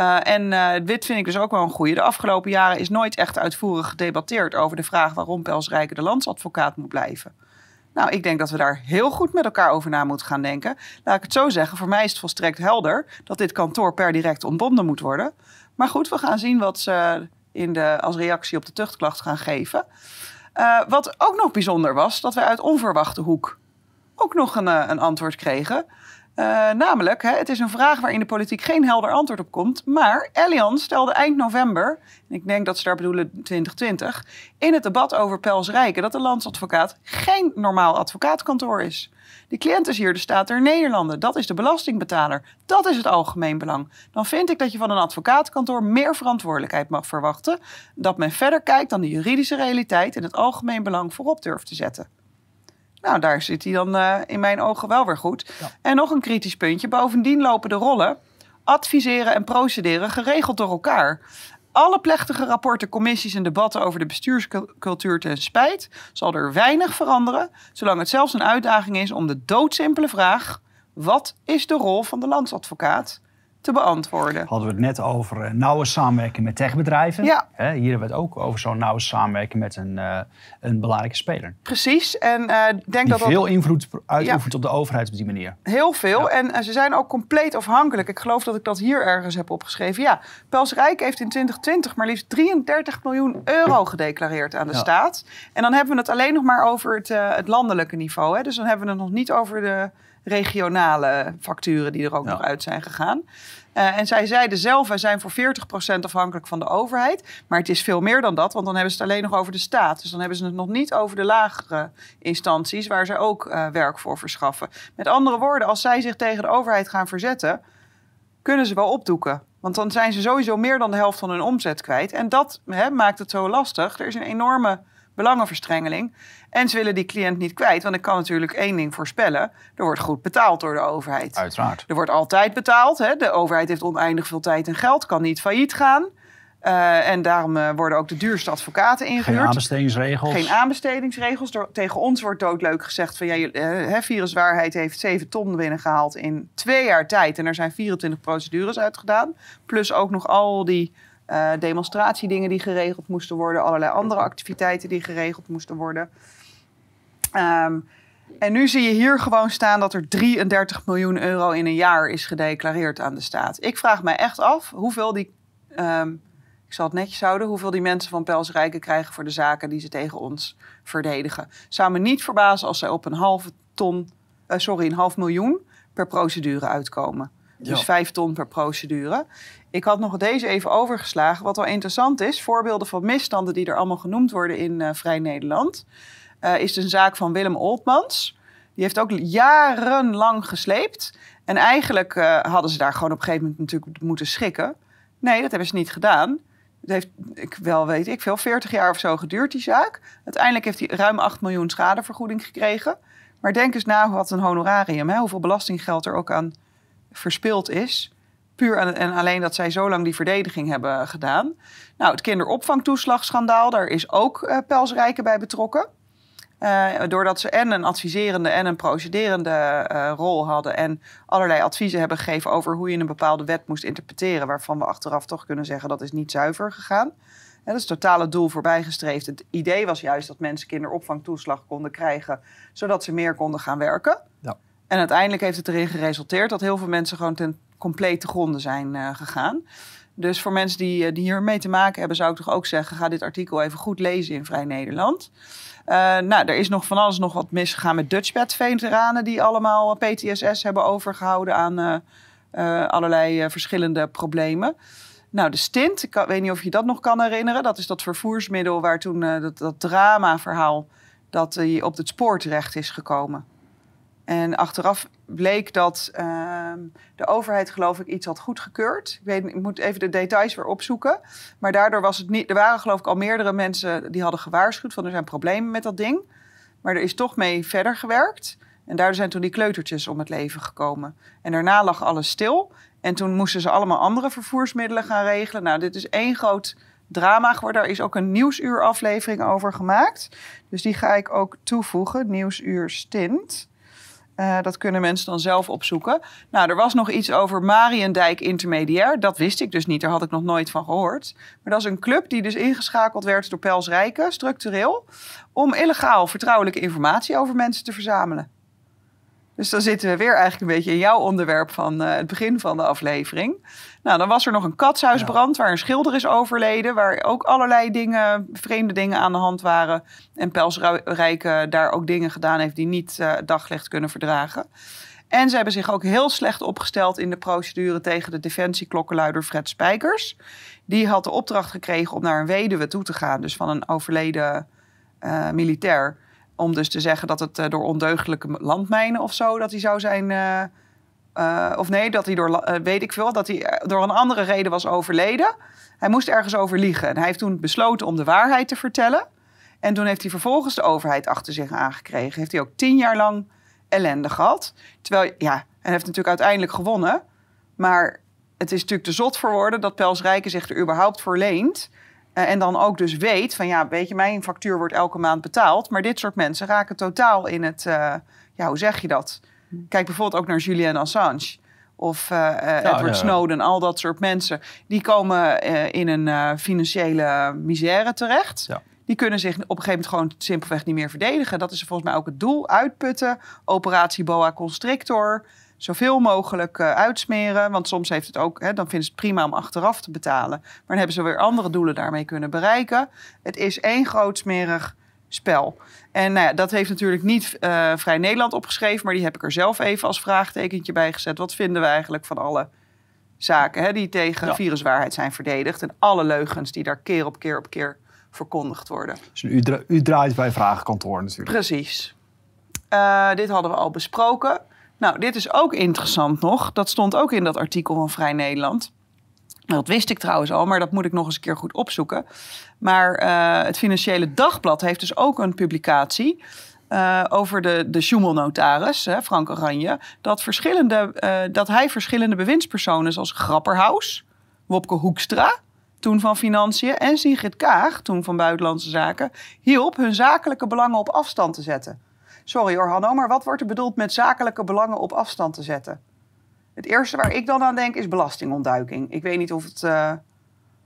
Uh, en uh, dit vind ik dus ook wel een goede. De afgelopen jaren is nooit echt uitvoerig gedebatteerd over de vraag waarom Pels Rijke de landsadvocaat moet blijven. Nou, ik denk dat we daar heel goed met elkaar over na moeten gaan denken. Laat ik het zo zeggen, voor mij is het volstrekt helder dat dit kantoor per direct ontbonden moet worden. Maar goed, we gaan zien wat ze in de, als reactie op de tuchtklacht gaan geven. Uh, wat ook nog bijzonder was, dat we uit onverwachte hoek ook nog een, een antwoord kregen. Uh, namelijk, hè, het is een vraag waarin de politiek geen helder antwoord op komt. Maar Allianz stelde eind november, ik denk dat ze daar bedoelen 2020, in het debat over Pels Rijken dat de landsadvocaat geen normaal advocaatkantoor is. De cliënt is hier de staat der Nederlanden. Dat is de belastingbetaler. Dat is het algemeen belang. Dan vind ik dat je van een advocaatkantoor meer verantwoordelijkheid mag verwachten. Dat men verder kijkt dan de juridische realiteit en het algemeen belang voorop durft te zetten. Nou, daar zit hij dan uh, in mijn ogen wel weer goed. Ja. En nog een kritisch puntje. Bovendien lopen de rollen adviseren en procederen geregeld door elkaar. Alle plechtige rapporten, commissies en debatten over de bestuurscultuur ten spijt zal er weinig veranderen, zolang het zelfs een uitdaging is om de doodsimpele vraag: wat is de rol van de landsadvocaat? Te beantwoorden. Hadden we het net over uh, nauwe samenwerking met techbedrijven. Ja. Hier hebben we het ook over zo'n nauwe samenwerking met een, uh, een belangrijke speler. Precies. En uh, denk Die dat veel invloed uitoefent ja. op de overheid op die manier. Heel veel. Ja. En ze zijn ook compleet afhankelijk. Ik geloof dat ik dat hier ergens heb opgeschreven. Ja, Pels Rijk heeft in 2020 maar liefst 33 miljoen euro gedeclareerd aan de staat. En dan hebben we het alleen nog maar over het, het landelijke niveau. Hè. Dus dan hebben we het nog niet over de regionale facturen die er ook ja. nog uit zijn gegaan. Uh, en zij zeiden zelf, wij zijn voor 40% afhankelijk van de overheid. Maar het is veel meer dan dat, want dan hebben ze het alleen nog over de staat. Dus dan hebben ze het nog niet over de lagere instanties waar ze ook uh, werk voor verschaffen. Met andere woorden, als zij zich tegen de overheid gaan verzetten, kunnen ze wel opdoeken. Want dan zijn ze sowieso meer dan de helft van hun omzet kwijt. En dat hè, maakt het zo lastig. Er is een enorme belangenverstrengeling. En ze willen die cliënt niet kwijt. Want ik kan natuurlijk één ding voorspellen. Er wordt goed betaald door de overheid. Uiteraard. Er wordt altijd betaald. Hè? De overheid heeft oneindig veel tijd en geld. Kan niet failliet gaan. Uh, en daarom uh, worden ook de duurste advocaten ingehuurd. Geen aanbestedingsregels. Geen aanbestedingsregels. Door, tegen ons wordt doodleuk gezegd van ja, uh, viruswaarheid heeft 7 ton binnengehaald in twee jaar tijd. En er zijn 24 procedures uitgedaan. Plus ook nog al die demonstratiedingen die geregeld moesten worden. Allerlei andere activiteiten die geregeld moesten worden. Um, en nu zie je hier gewoon staan dat er 33 miljoen euro in een jaar is gedeclareerd aan de staat. Ik vraag mij echt af hoeveel die, um, ik zal het netjes houden, hoeveel die mensen van Pels Rijken krijgen voor de zaken die ze tegen ons verdedigen. Zou me niet verbazen als zij op een halve ton, uh, sorry, een half miljoen per procedure uitkomen. Dus vijf ton per procedure. Ik had nog deze even overgeslagen. Wat wel interessant is, voorbeelden van misstanden die er allemaal genoemd worden in uh, Vrij Nederland uh, is een zaak van Willem Oltmans. Die heeft ook jarenlang gesleept. En eigenlijk uh, hadden ze daar gewoon op een gegeven moment natuurlijk moeten schikken. Nee, dat hebben ze niet gedaan. Het heeft, ik wel weet ik veel, 40 jaar of zo geduurd, die zaak. Uiteindelijk heeft hij ruim 8 miljoen schadevergoeding gekregen. Maar denk eens na wat een honorarium, hoeveel belastinggeld er ook aan verspild is. Puur en alleen dat zij zo lang die verdediging hebben gedaan. Nou, het kinderopvangtoeslagschandaal, daar is ook uh, bij betrokken. Uh, doordat ze en een adviserende en een procederende uh, rol hadden en allerlei adviezen hebben gegeven over hoe je een bepaalde wet moest interpreteren, waarvan we achteraf toch kunnen zeggen dat is niet zuiver gegaan. En dat is het totale doel voorbijgestreefd. Het idee was juist dat mensen kinderopvangtoeslag konden krijgen, zodat ze meer konden gaan werken. Ja. En uiteindelijk heeft het erin geresulteerd dat heel veel mensen gewoon ten complete gronden zijn uh, gegaan. Dus voor mensen die, die hier mee te maken hebben, zou ik toch ook zeggen: ga dit artikel even goed lezen in Vrij Nederland. Uh, nou, er is nog van alles nog wat misgegaan met Dutchbed-veteranen... die allemaal PTSS hebben overgehouden aan allerlei verschillende problemen. Nou, de stint, ik weet niet of je dat nog kan herinneren. Dat is dat vervoersmiddel waar toen dat, dat drama-verhaal... dat hij op het spoor terecht is gekomen. En achteraf bleek dat uh, de overheid, geloof ik, iets had goedgekeurd. Ik, weet, ik moet even de details weer opzoeken. Maar daardoor was het niet. Er waren, geloof ik, al meerdere mensen die hadden gewaarschuwd van er zijn problemen met dat ding. Maar er is toch mee verder gewerkt. En daardoor zijn toen die kleutertjes om het leven gekomen. En daarna lag alles stil. En toen moesten ze allemaal andere vervoersmiddelen gaan regelen. Nou, dit is één groot drama geworden. Daar is ook een nieuwsuuraflevering over gemaakt. Dus die ga ik ook toevoegen. Nieuwsuur stint. Uh, dat kunnen mensen dan zelf opzoeken. Nou, er was nog iets over Mariendijk Intermediair. Dat wist ik dus niet, daar had ik nog nooit van gehoord. Maar dat is een club die dus ingeschakeld werd door Pels Rijken, structureel, om illegaal vertrouwelijke informatie over mensen te verzamelen. Dus dan zitten we weer eigenlijk een beetje in jouw onderwerp van uh, het begin van de aflevering. Nou, dan was er nog een katshuisbrand waar een schilder is overleden. Waar ook allerlei dingen, vreemde dingen aan de hand waren. En Pelsrijke daar ook dingen gedaan heeft die niet uh, daglicht kunnen verdragen. En ze hebben zich ook heel slecht opgesteld in de procedure tegen de defensieklokkenluider Fred Spijkers. Die had de opdracht gekregen om naar een weduwe toe te gaan, dus van een overleden uh, militair. Om dus te zeggen dat het uh, door ondeugdelijke landmijnen of zo, dat hij zou zijn uh, of nee, dat hij door, weet ik veel, dat hij eh, door een andere reden was overleden. Hij moest ergens over liegen. En hij heeft toen besloten om de waarheid te vertellen. En toen heeft hij vervolgens de overheid achter zich aangekregen. Heeft hij ook tien jaar lang ellende gehad. Terwijl, ja, hij heeft natuurlijk uiteindelijk gewonnen. Maar het is natuurlijk te zot voor woorden dat Pels Rijken zich er überhaupt voor leent. Uh, en dan ook dus weet van, ja, weet je, mijn factuur wordt elke maand betaald. Maar dit soort mensen raken totaal in het, ja, hoe zeg je dat? Kijk bijvoorbeeld ook naar Julian Assange. Of uh, Edward ja. Snowden, al dat soort mensen. Die komen in een financiële misère terecht. Ja. Die kunnen zich op een gegeven moment gewoon simpelweg niet meer verdedigen. Dat is volgens mij ook het doel. Uitputten, operatie boa constrictor. Zoveel mogelijk uitsmeren. Want soms heeft het ook, hè, dan vinden ze het prima om achteraf te betalen. Maar dan hebben ze weer andere doelen daarmee kunnen bereiken. Het is één groot smerig spel. En nou ja, dat heeft natuurlijk niet uh, Vrij Nederland opgeschreven, maar die heb ik er zelf even als vraagtekentje bij gezet. Wat vinden we eigenlijk van alle zaken hè, die tegen ja. viruswaarheid zijn verdedigd en alle leugens die daar keer op keer op keer verkondigd worden? Dus u, dra u draait bij Vragenkantoor natuurlijk. Precies. Uh, dit hadden we al besproken. Nou, dit is ook interessant nog. Dat stond ook in dat artikel van Vrij Nederland. Dat wist ik trouwens al, maar dat moet ik nog eens een keer goed opzoeken. Maar uh, het Financiële Dagblad heeft dus ook een publicatie. Uh, over de, de Schumel-notaris, Frank Oranje, dat, verschillende, uh, dat hij verschillende bewindspersonen zoals Grapperhaus, Wopke Hoekstra, toen van Financiën, en Sigrid Kaag, toen van Buitenlandse Zaken, hielp hun zakelijke belangen op afstand te zetten. Sorry hoor, Hanno, maar wat wordt er bedoeld met zakelijke belangen op afstand te zetten? Het eerste waar ik dan aan denk is belastingontduiking. Ik weet niet of het, uh,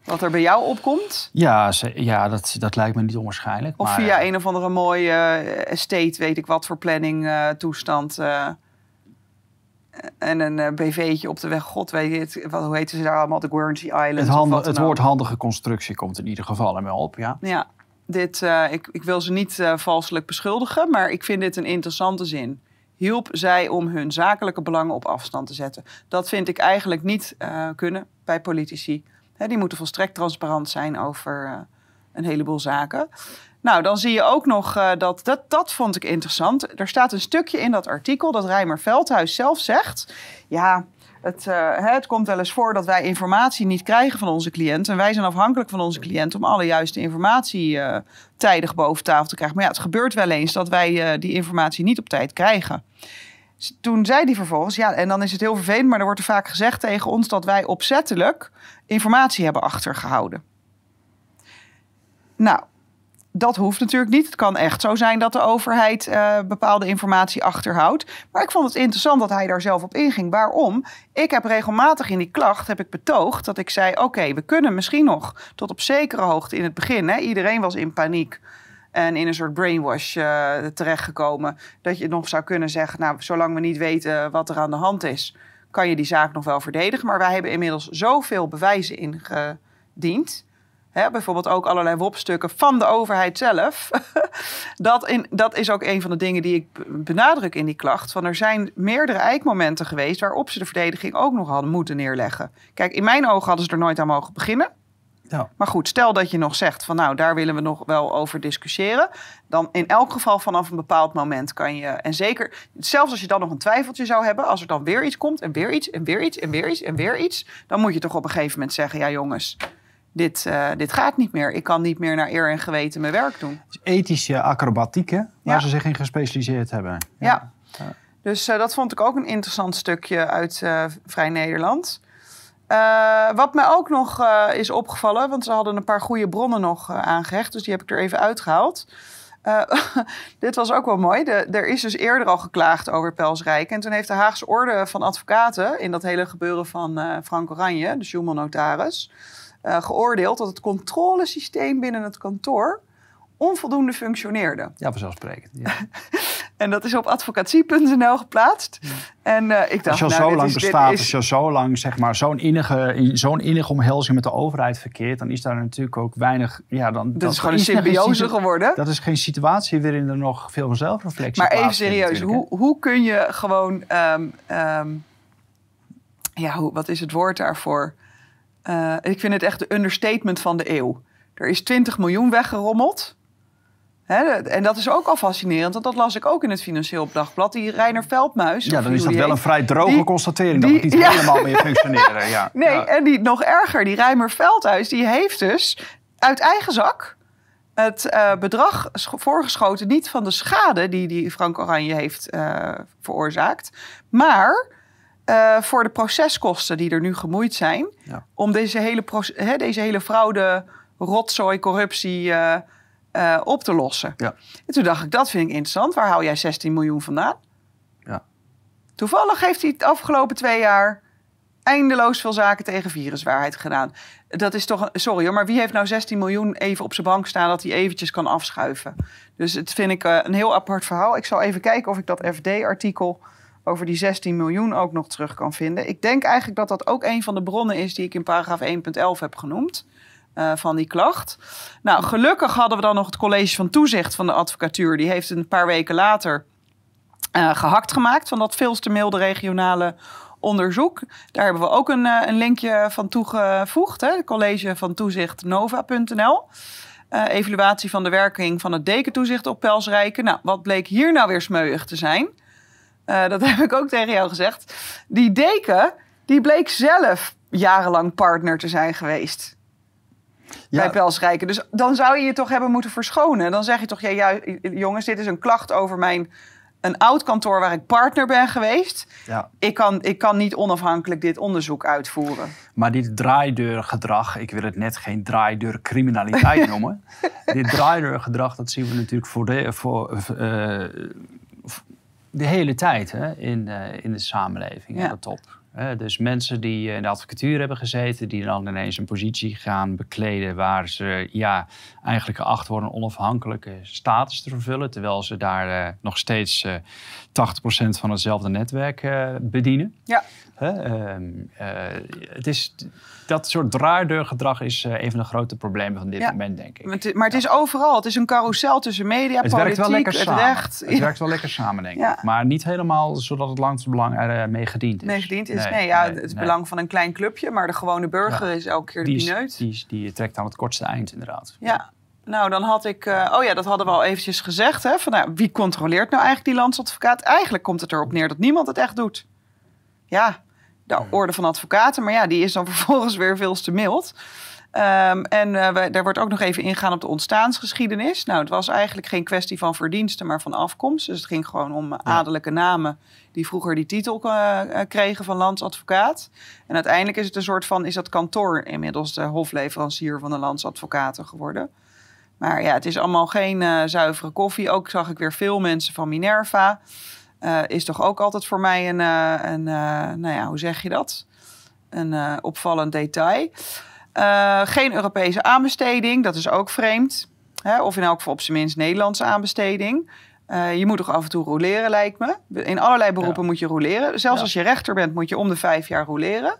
wat er bij jou opkomt. Ja, ja dat, dat lijkt me niet onwaarschijnlijk. Of maar, via eh, een of andere mooie uh, estate, weet ik wat voor planning uh, toestand. en een BV'tje op de weg, god weet het, wat, hoe heten ze daar allemaal, de Guernsey Islands. Het, het woord handige constructie komt in ieder geval er wel op, ja. Ja, dit, ik, ik wil ze niet valselijk beschuldigen, maar ik vind dit een interessante zin hielp zij om hun zakelijke belangen op afstand te zetten. Dat vind ik eigenlijk niet uh, kunnen bij politici. die moeten volstrekt transparant zijn over een heleboel zaken. Nou, dan zie je ook nog dat, dat, dat vond ik interessant. Er staat een stukje in dat artikel dat Rijmer Veldhuis zelf zegt. Ja, het, uh, het, komt wel eens voor dat wij informatie niet krijgen van onze cliënt. En wij zijn afhankelijk van onze cliënt om alle juiste informatie uh, tijdig boven tafel te krijgen. Maar ja, het gebeurt wel eens dat wij uh, die informatie niet op tijd krijgen. Toen zei hij vervolgens, ja, en dan is het heel vervelend, maar er wordt er vaak gezegd tegen ons dat wij opzettelijk informatie hebben achtergehouden. Nou, dat hoeft natuurlijk niet. Het kan echt zo zijn dat de overheid uh, bepaalde informatie achterhoudt. Maar ik vond het interessant dat hij daar zelf op inging. Waarom? Ik heb regelmatig in die klacht heb ik betoogd dat ik zei: oké, we kunnen misschien nog tot op zekere hoogte in het begin. Hè, iedereen was in paniek en in een soort brainwash uh, terechtgekomen. Dat je nog zou kunnen zeggen: nou, zolang we niet weten wat er aan de hand is, kan je die zaak nog wel verdedigen. Maar wij hebben inmiddels zoveel bewijzen ingediend Hè, bijvoorbeeld ook allerlei WOP-stukken van de overheid zelf. dat, in, dat is ook een van de dingen die ik benadruk in die klacht. Van er zijn meerdere eikmomenten geweest waarop ze de verdediging ook nog hadden moeten neerleggen. Kijk, in mijn ogen hadden ze er nooit aan mogen beginnen. Ja. Maar goed, stel dat je nog zegt van nou, daar willen we nog wel over discussiëren. Dan in elk geval vanaf een bepaald moment kan je. En zeker, zelfs als je dan nog een twijfeltje zou hebben, als er dan weer iets komt en weer iets en weer iets en weer iets en weer iets. Dan moet je toch op een gegeven moment zeggen, ja jongens, dit, uh, dit gaat niet meer. Ik kan niet meer naar eer en geweten mijn werk doen. Ethische acrobatiek, hè? Waar ja. ze zich in gespecialiseerd hebben. Ja. ja. Dus uh, dat vond ik ook een interessant stukje uit uh, Vrij Nederland. wat mij ook nog is opgevallen, want ze hadden een paar goede bronnen nog aangehecht, dus die heb ik er even uitgehaald. dit was ook wel mooi. De, er is dus eerder al geklaagd over Pelsrijk. En toen heeft de Haagse Orde van Advocaten in dat hele gebeuren van Frank Oranje, de Schumann-notaris, uh, geoordeeld dat het controlesysteem binnen het kantoor onvoldoende functioneerde. Ja, vanzelfsprekend. Ja. en dat is op advocatie.nl geplaatst. En uh, ik dacht, als je al nou, zo lang is, bestaat, is... als je zo lang zeg maar, zo'n innige, zo'n innige omhelzing met de overheid verkeert, dan is daar natuurlijk ook weinig. Ja, dan, dat, dat is gewoon een symbiose geworden. Dat is geen situatie waarin er nog veel van zelfreflectie Maar even serieus, hoe, hoe kun je gewoon. Um, um, ja, hoe, wat is het woord daarvoor? Uh, ik vind het echt de understatement van de eeuw. Er is 20 miljoen weggerommeld. Hè, en dat is ook al fascinerend, want dat las ik ook in het Financieel Dagblad. Die Reiner Veldmuis. Ja, dan is dat wel een vrij droge die, constatering die, dat het niet ja. helemaal meer functioneren. Ja. Nee, ja. en die nog erger, die Reimer Veldhuis, die heeft dus uit eigen zak het uh, bedrag voorgeschoten, niet van de schade die, die Frank Oranje heeft uh, veroorzaakt, maar uh, voor de proceskosten die er nu gemoeid zijn. Ja. Om deze hele, he, deze hele fraude, rotzooi, corruptie uh, uh, op te lossen. Ja. En toen dacht ik, dat vind ik interessant. Waar haal jij 16 miljoen vandaan? Ja. Toevallig heeft hij het afgelopen twee jaar eindeloos veel zaken tegen viruswaarheid gedaan. Dat is toch, een, sorry hoor, maar wie heeft nou 16 miljoen even op zijn bank staan dat hij eventjes kan afschuiven? Dus het vind ik een heel apart verhaal. Ik zal even kijken of ik dat FD-artikel over die 16 miljoen ook nog terug kan vinden. Ik denk eigenlijk dat dat ook een van de bronnen is die ik in paragraaf 1.11 heb genoemd. Uh, van die klacht. Nou, gelukkig hadden we dan nog het college van toezicht van de advocatuur. Die heeft een paar weken later uh, gehakt gemaakt van dat veel te milde regionale onderzoek. Daar hebben we ook een, uh, een linkje van toegevoegd. Hè? College van toezicht nova.nl. evaluatie van de werking van het dekentoezicht op Pelsrijken. Nou, wat bleek hier nou weer smeuig te zijn? Uh, dat heb ik ook tegen jou gezegd. Die deken, die bleek zelf jarenlang partner te zijn geweest. Ja. Bij Pelsrijken. Dus dan zou je je toch hebben moeten verschonen. Dan zeg je toch, ja, ja jongens, dit is een klacht over mijn een oud kantoor waar ik partner ben geweest. Ja. Ik kan, ik kan niet onafhankelijk dit onderzoek uitvoeren. Maar dit draaideurgedrag, ik wil het net geen draaideurcriminaliteit noemen. dit draaideurgedrag, dat zien we natuurlijk voor de, voor, eh, de hele tijd hè, in, eh, in de samenleving, Ja. aan de top. Dus mensen die eh, in de advocatuur hebben gezeten, die dan ineens een positie gaan bekleden waar ze ja, eigenlijk geacht worden een onafhankelijke status te vervullen, terwijl ze daar eh, nog steeds eh 80% van hetzelfde netwerk bedienen. Ja. Ehm, eh, het is, dat soort draaideurgedrag is een van de grote problemen van dit Ja. moment, denk ik. Maar het, maar het is overal. Het is een carousel tussen media, Het politiek, werkt wel lekker het samen. recht. Het werkt wel lekker samen, denk ik. Ja. Maar niet helemaal zodat het langs belang ermee gediend is. Nee, gediend is. Nee, ja, het nee. belang van een klein clubje, maar de gewone burger is elke keer de Die, pineut. die, is- die trekt aan het kortste eind, inderdaad. Ja, nou dan had ik... eh, oh ja, dat hadden we al eventjes gezegd. Hè, van, nou, wie controleert nou eigenlijk die landsadvocaat? Eigenlijk komt het erop neer dat niemand het echt doet. Ja, de orde van advocaten. Maar ja, die is dan vervolgens weer veel te mild. Ehm, en eh, we- daar wordt ook nog even ingaan op de ontstaansgeschiedenis. Nou, het was eigenlijk geen kwestie van verdiensten, maar van afkomst. Dus het ging gewoon om eh, adellijke namen die vroeger die titel eh, kregen van landsadvocaat. En uiteindelijk is het een soort van, is dat kantoor inmiddels de hofleverancier van de landsadvocaten geworden. Maar ja, het is allemaal geen zuivere koffie. Ook zag ik weer veel mensen van Minerva. Is toch ook altijd voor mij een, een nou ja, hoe zeg je dat? Een opvallend detail. Eh, geen Europese aanbesteding, dat is ook vreemd. Hè? Of in elk geval op zijn minst Nederlandse aanbesteding. Eh, je moet toch af en toe roleren, lijkt me. In allerlei beroepen moet je roleren. Zelfs Ja. als je rechter bent, moet je om de vijf jaar roleren.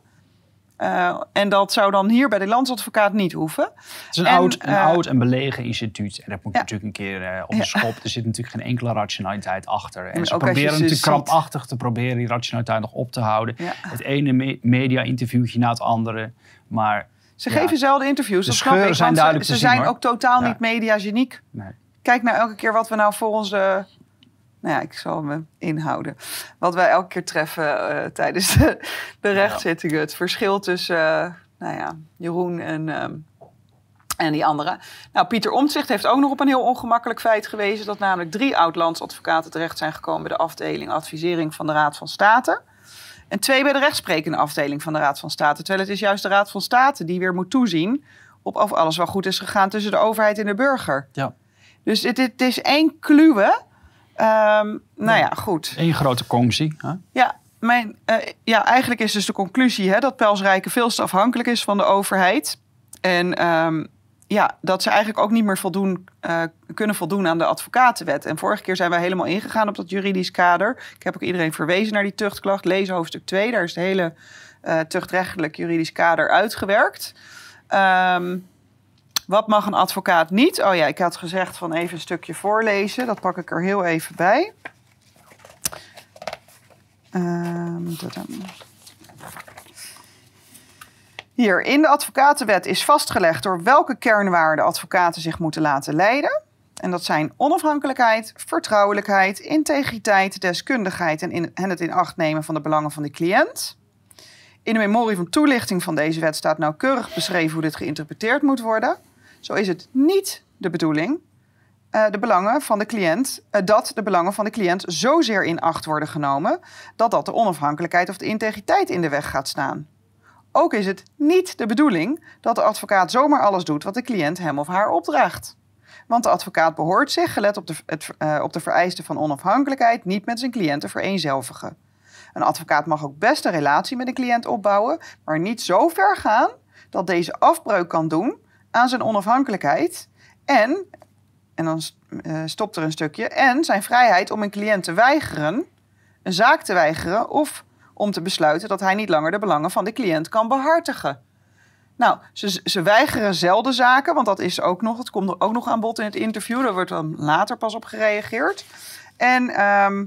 Eh, en dat zou dan hier bij de landsadvocaat niet hoeven. Het is een, En, oud, een oud en belegen instituut. En dat moet Ja. natuurlijk een keer op de Ja. schop. Er zit natuurlijk geen enkele rationaliteit achter. En, En ze proberen natuurlijk ziet. krampachtig te proberen die rationaliteit nog op te houden. Ja. Het ene me- media-interviewtje na het andere. Maar Ze Ja. geven zelden interviews, De dat snap ik. zijn want ze- ze, zien, zijn hoor. ook totaal Ja. niet mediageniek. nee. Kijk nou elke keer wat we nou voor onze... Nou ja, ik zal me inhouden. Wat wij elke keer treffen eh, tijdens de, de rechtszittingen. Het verschil tussen eh, nou ja, Jeroen en, ehm, en die andere. Nou, Pieter Omtzigt heeft ook nog op een heel ongemakkelijk feit gewezen... dat namelijk drie oud-landsadvocaten terecht zijn gekomen... bij de afdeling advisering van de Raad van State... En twee bij de rechtsprekende afdeling van de Raad van State. Terwijl het is juist de Raad van State die weer moet toezien op of alles wel goed is gegaan tussen de overheid en de burger. Ja. Dus het, het is één kluwe. Ehm, nou ja, goed. Eén grote. Hè? Ja, mijn, eh, ja, eigenlijk is dus de conclusie hè, dat Pelsrijke veel te afhankelijk is van de overheid. En ehm, ja, dat ze eigenlijk ook niet meer voldoen, eh, kunnen voldoen aan de advocatenwet. En vorige keer zijn wij helemaal ingegaan op dat juridisch kader. Ik heb ook iedereen verwezen naar die tuchtklacht. Lees hoofdstuk 2, daar is het hele eh, tuchtrechtelijk juridisch kader uitgewerkt. Ehm, wat mag een advocaat niet? Oh ja, ik had gezegd van even een stukje voorlezen. Dat pak ik er heel even bij. Tadam. Hier, in de advocatenwet is vastgelegd door welke kernwaarden advocaten zich moeten laten leiden. En dat zijn onafhankelijkheid, vertrouwelijkheid, integriteit, deskundigheid en, het in acht nemen van de belangen van de cliënt. In de memorie van toelichting van deze wet staat nauwkeurig beschreven hoe dit geïnterpreteerd moet worden. Zo is het niet de bedoeling eh, de belangen van de cliënt, eh, dat de belangen van de cliënt zozeer in acht worden genomen dat dat de onafhankelijkheid of de integriteit in de weg gaat staan. Ook is het niet de bedoeling dat de advocaat zomaar alles doet wat de cliënt hem of haar opdraagt. Want de advocaat behoort zich, gelet op de, het, eh, op de vereisten van onafhankelijkheid, niet met zijn cliënt te vereenzelvigen. Een advocaat mag ook best een relatie met een cliënt opbouwen, maar niet zo ver gaan dat deze afbreuk kan doen aan zijn onafhankelijkheid en, en dan eh, stopt er een stukje, en zijn vrijheid om een cliënt te weigeren, een zaak te weigeren of om te besluiten dat hij niet langer de belangen van de cliënt kan behartigen. Nou, ze, ze weigeren zelden zaken, want dat is ook nog, het komt er ook nog aan bod in het interview. Daar wordt dan later pas op gereageerd. En ehm,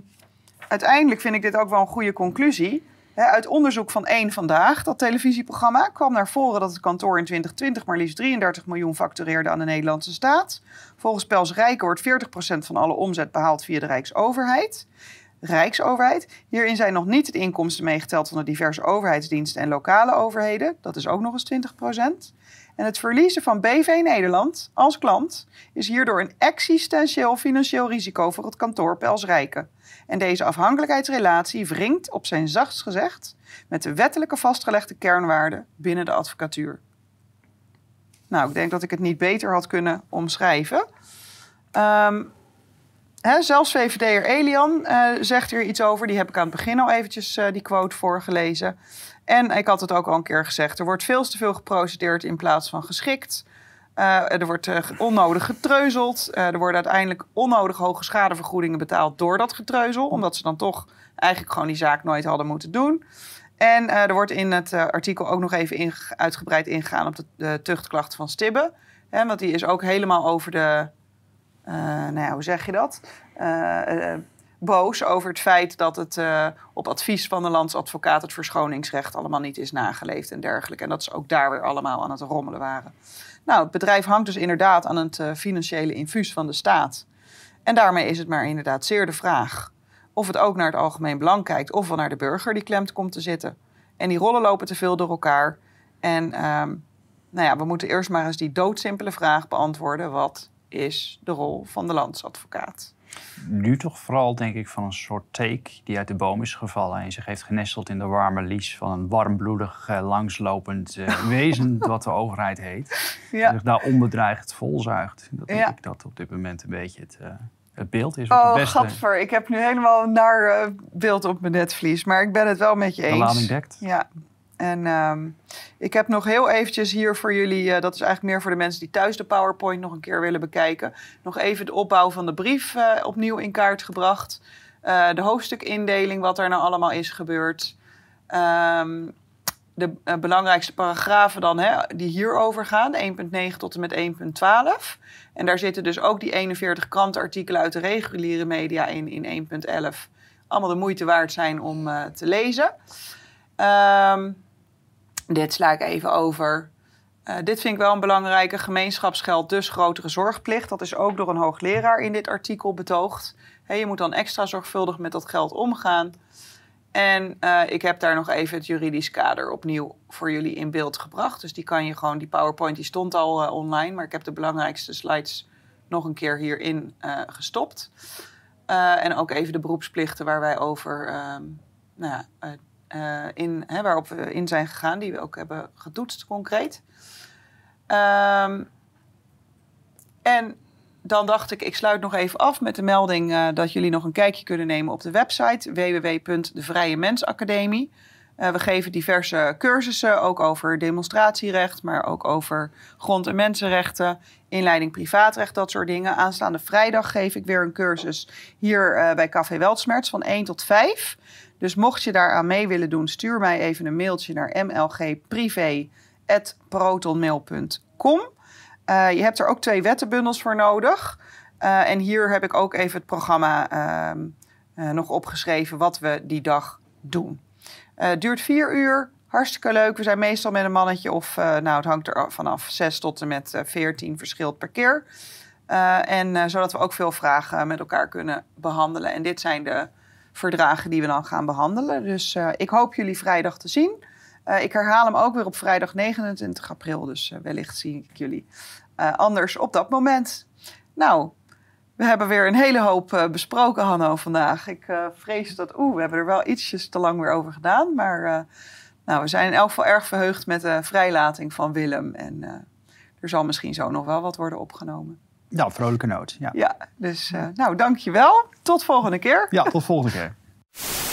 uiteindelijk vind ik dit ook wel een goede conclusie. Uit onderzoek van één vandaag, dat televisieprogramma, kwam naar voren dat het kantoor in 2020 maar liefst 33 miljoen factureerde aan de Nederlandse staat. Volgens Pels Rijken wordt 40% van alle omzet behaald via de Rijksoverheid. Rijksoverheid. Hierin zijn nog niet de inkomsten meegeteld van de diverse overheidsdiensten en lokale overheden. Dat is ook nog eens 20%. En het verliezen van BV Nederland als klant is hierdoor een existentieel financieel risico voor het kantoor Pels Rijken. En deze afhankelijkheidsrelatie wringt op zijn zachtst gezegd met de wettelijke vastgelegde kernwaarden binnen de advocatuur. Nou, ik denk dat ik het niet beter had kunnen omschrijven. Ehm, hè, zelfs VVD'er Elian eh, zegt hier iets over. Die heb ik aan het begin al eventjes eh, die quote voorgelezen. En ik had het ook al een keer gezegd. Er wordt veel te veel geprocedeerd in plaats van geschikt. Uh, er wordt onnodig getreuzeld. Er worden uiteindelijk onnodig hoge schadevergoedingen betaald door dat getreuzel. Omdat ze dan toch eigenlijk gewoon die zaak nooit hadden moeten doen. En er wordt in het artikel ook nog even uitgebreid ingegaan op de, tuchtklachten van Stibbe. Hè, want die is ook helemaal over de. Nou ja, hoe zeg je dat? boos over het feit dat het op advies van de landsadvocaat het verschoningsrecht allemaal niet is nageleefd en dergelijke. En dat ze ook daar weer allemaal aan het rommelen waren. Nou, het bedrijf hangt dus inderdaad aan het financiële infuus van de staat. En daarmee is het maar inderdaad zeer de vraag of het ook naar het algemeen belang kijkt of wel naar de burger die klemt komt te zitten. En die rollen lopen te veel door elkaar. En um, nou ja, we moeten eerst maar eens die doodsimpele vraag beantwoorden: wat is de rol van de landsadvocaat? nu toch vooral, denk ik, van een soort take die uit de boom is gevallen en zich heeft genesteld in de warme lies van een warmbloedig, uh, langslopend uh, wezen, wat de overheid heet. Ja. zich daar onbedreigd volzuigt. Dat denk ik dat op dit moment een beetje het, uh, het beeld is. Oh, gadver. Ik heb nu helemaal een naar beeld op mijn netvlies, maar ik ben het wel met je eens. De lading dekt. Ja, en um, ik heb nog heel eventjes hier voor jullie, uh, dat is eigenlijk meer voor de mensen die thuis de PowerPoint nog een keer willen bekijken, nog even de opbouw van de brief uh, opnieuw in kaart gebracht. Uh, de hoofdstukindeling, wat er nou allemaal is gebeurd. Um, de belangrijkste paragrafen dan, hè, die hierover gaan, 1.9 tot en met 1.12. En daar zitten dus ook die 41 krantenartikelen uit de reguliere media in, in 1.11. Allemaal de moeite waard zijn om te lezen. Um, dit sla ik even over. Uh, dit vind ik wel een belangrijke. Gemeenschapsgeld, dus grotere zorgplicht. Dat is ook door een hoogleraar in dit artikel betoogd. je moet dan extra zorgvuldig met dat geld omgaan. En uh, ik heb daar nog even het juridisch kader opnieuw voor jullie in beeld gebracht. Dus die kan je gewoon, die PowerPoint die stond al uh, online, maar ik heb de belangrijkste slides nog een keer hierin gestopt. en ook even de beroepsplichten waar wij over ehm, nou ja, uh, in, hè, waarop we in zijn gegaan, die we ook hebben getoetst concreet. Um, en dan dacht ik, ik sluit nog even af met de melding uh, dat jullie nog een kijkje kunnen nemen op de website www.devrije Uh, we geven diverse cursussen, ook over demonstratierecht, maar ook over grond- en mensenrechten, inleiding privaatrecht, dat soort dingen. Aanstaande vrijdag geef ik weer een cursus hier bij Café Weltsmerts van 1 tot 5. Dus mocht je daaraan mee willen doen, stuur mij even een mailtje naar mlgprivé.protonmail.com. Uh, je hebt er ook twee wettenbundels voor nodig. Uh, en hier heb ik ook even het programma uh, nog opgeschreven wat we die dag doen. Het duurt vier uur, hartstikke leuk. We zijn meestal met een mannetje of, nou het hangt er vanaf, zes tot en met veertien verschilt per keer. en zodat we ook veel vragen met elkaar kunnen behandelen. En dit zijn de verdragen die we dan gaan behandelen. Dus uh, ik hoop jullie vrijdag te zien. Uh, ik herhaal hem ook weer op vrijdag 29 april. Dus uh, wellicht zie ik jullie anders op dat moment. Nou, we hebben weer een hele hoop besproken, Hanno, vandaag. Ik vrees dat... Oeh, we hebben er wel ietsjes te lang weer over gedaan. Maar nou, we zijn in elk geval erg verheugd met de vrijlating van Willem. En er zal misschien zo nog wel wat worden opgenomen. Nou, vrolijke noot. Ja, ja dus uh, nou, dankjewel. Tot volgende keer. Ja, tot volgende keer.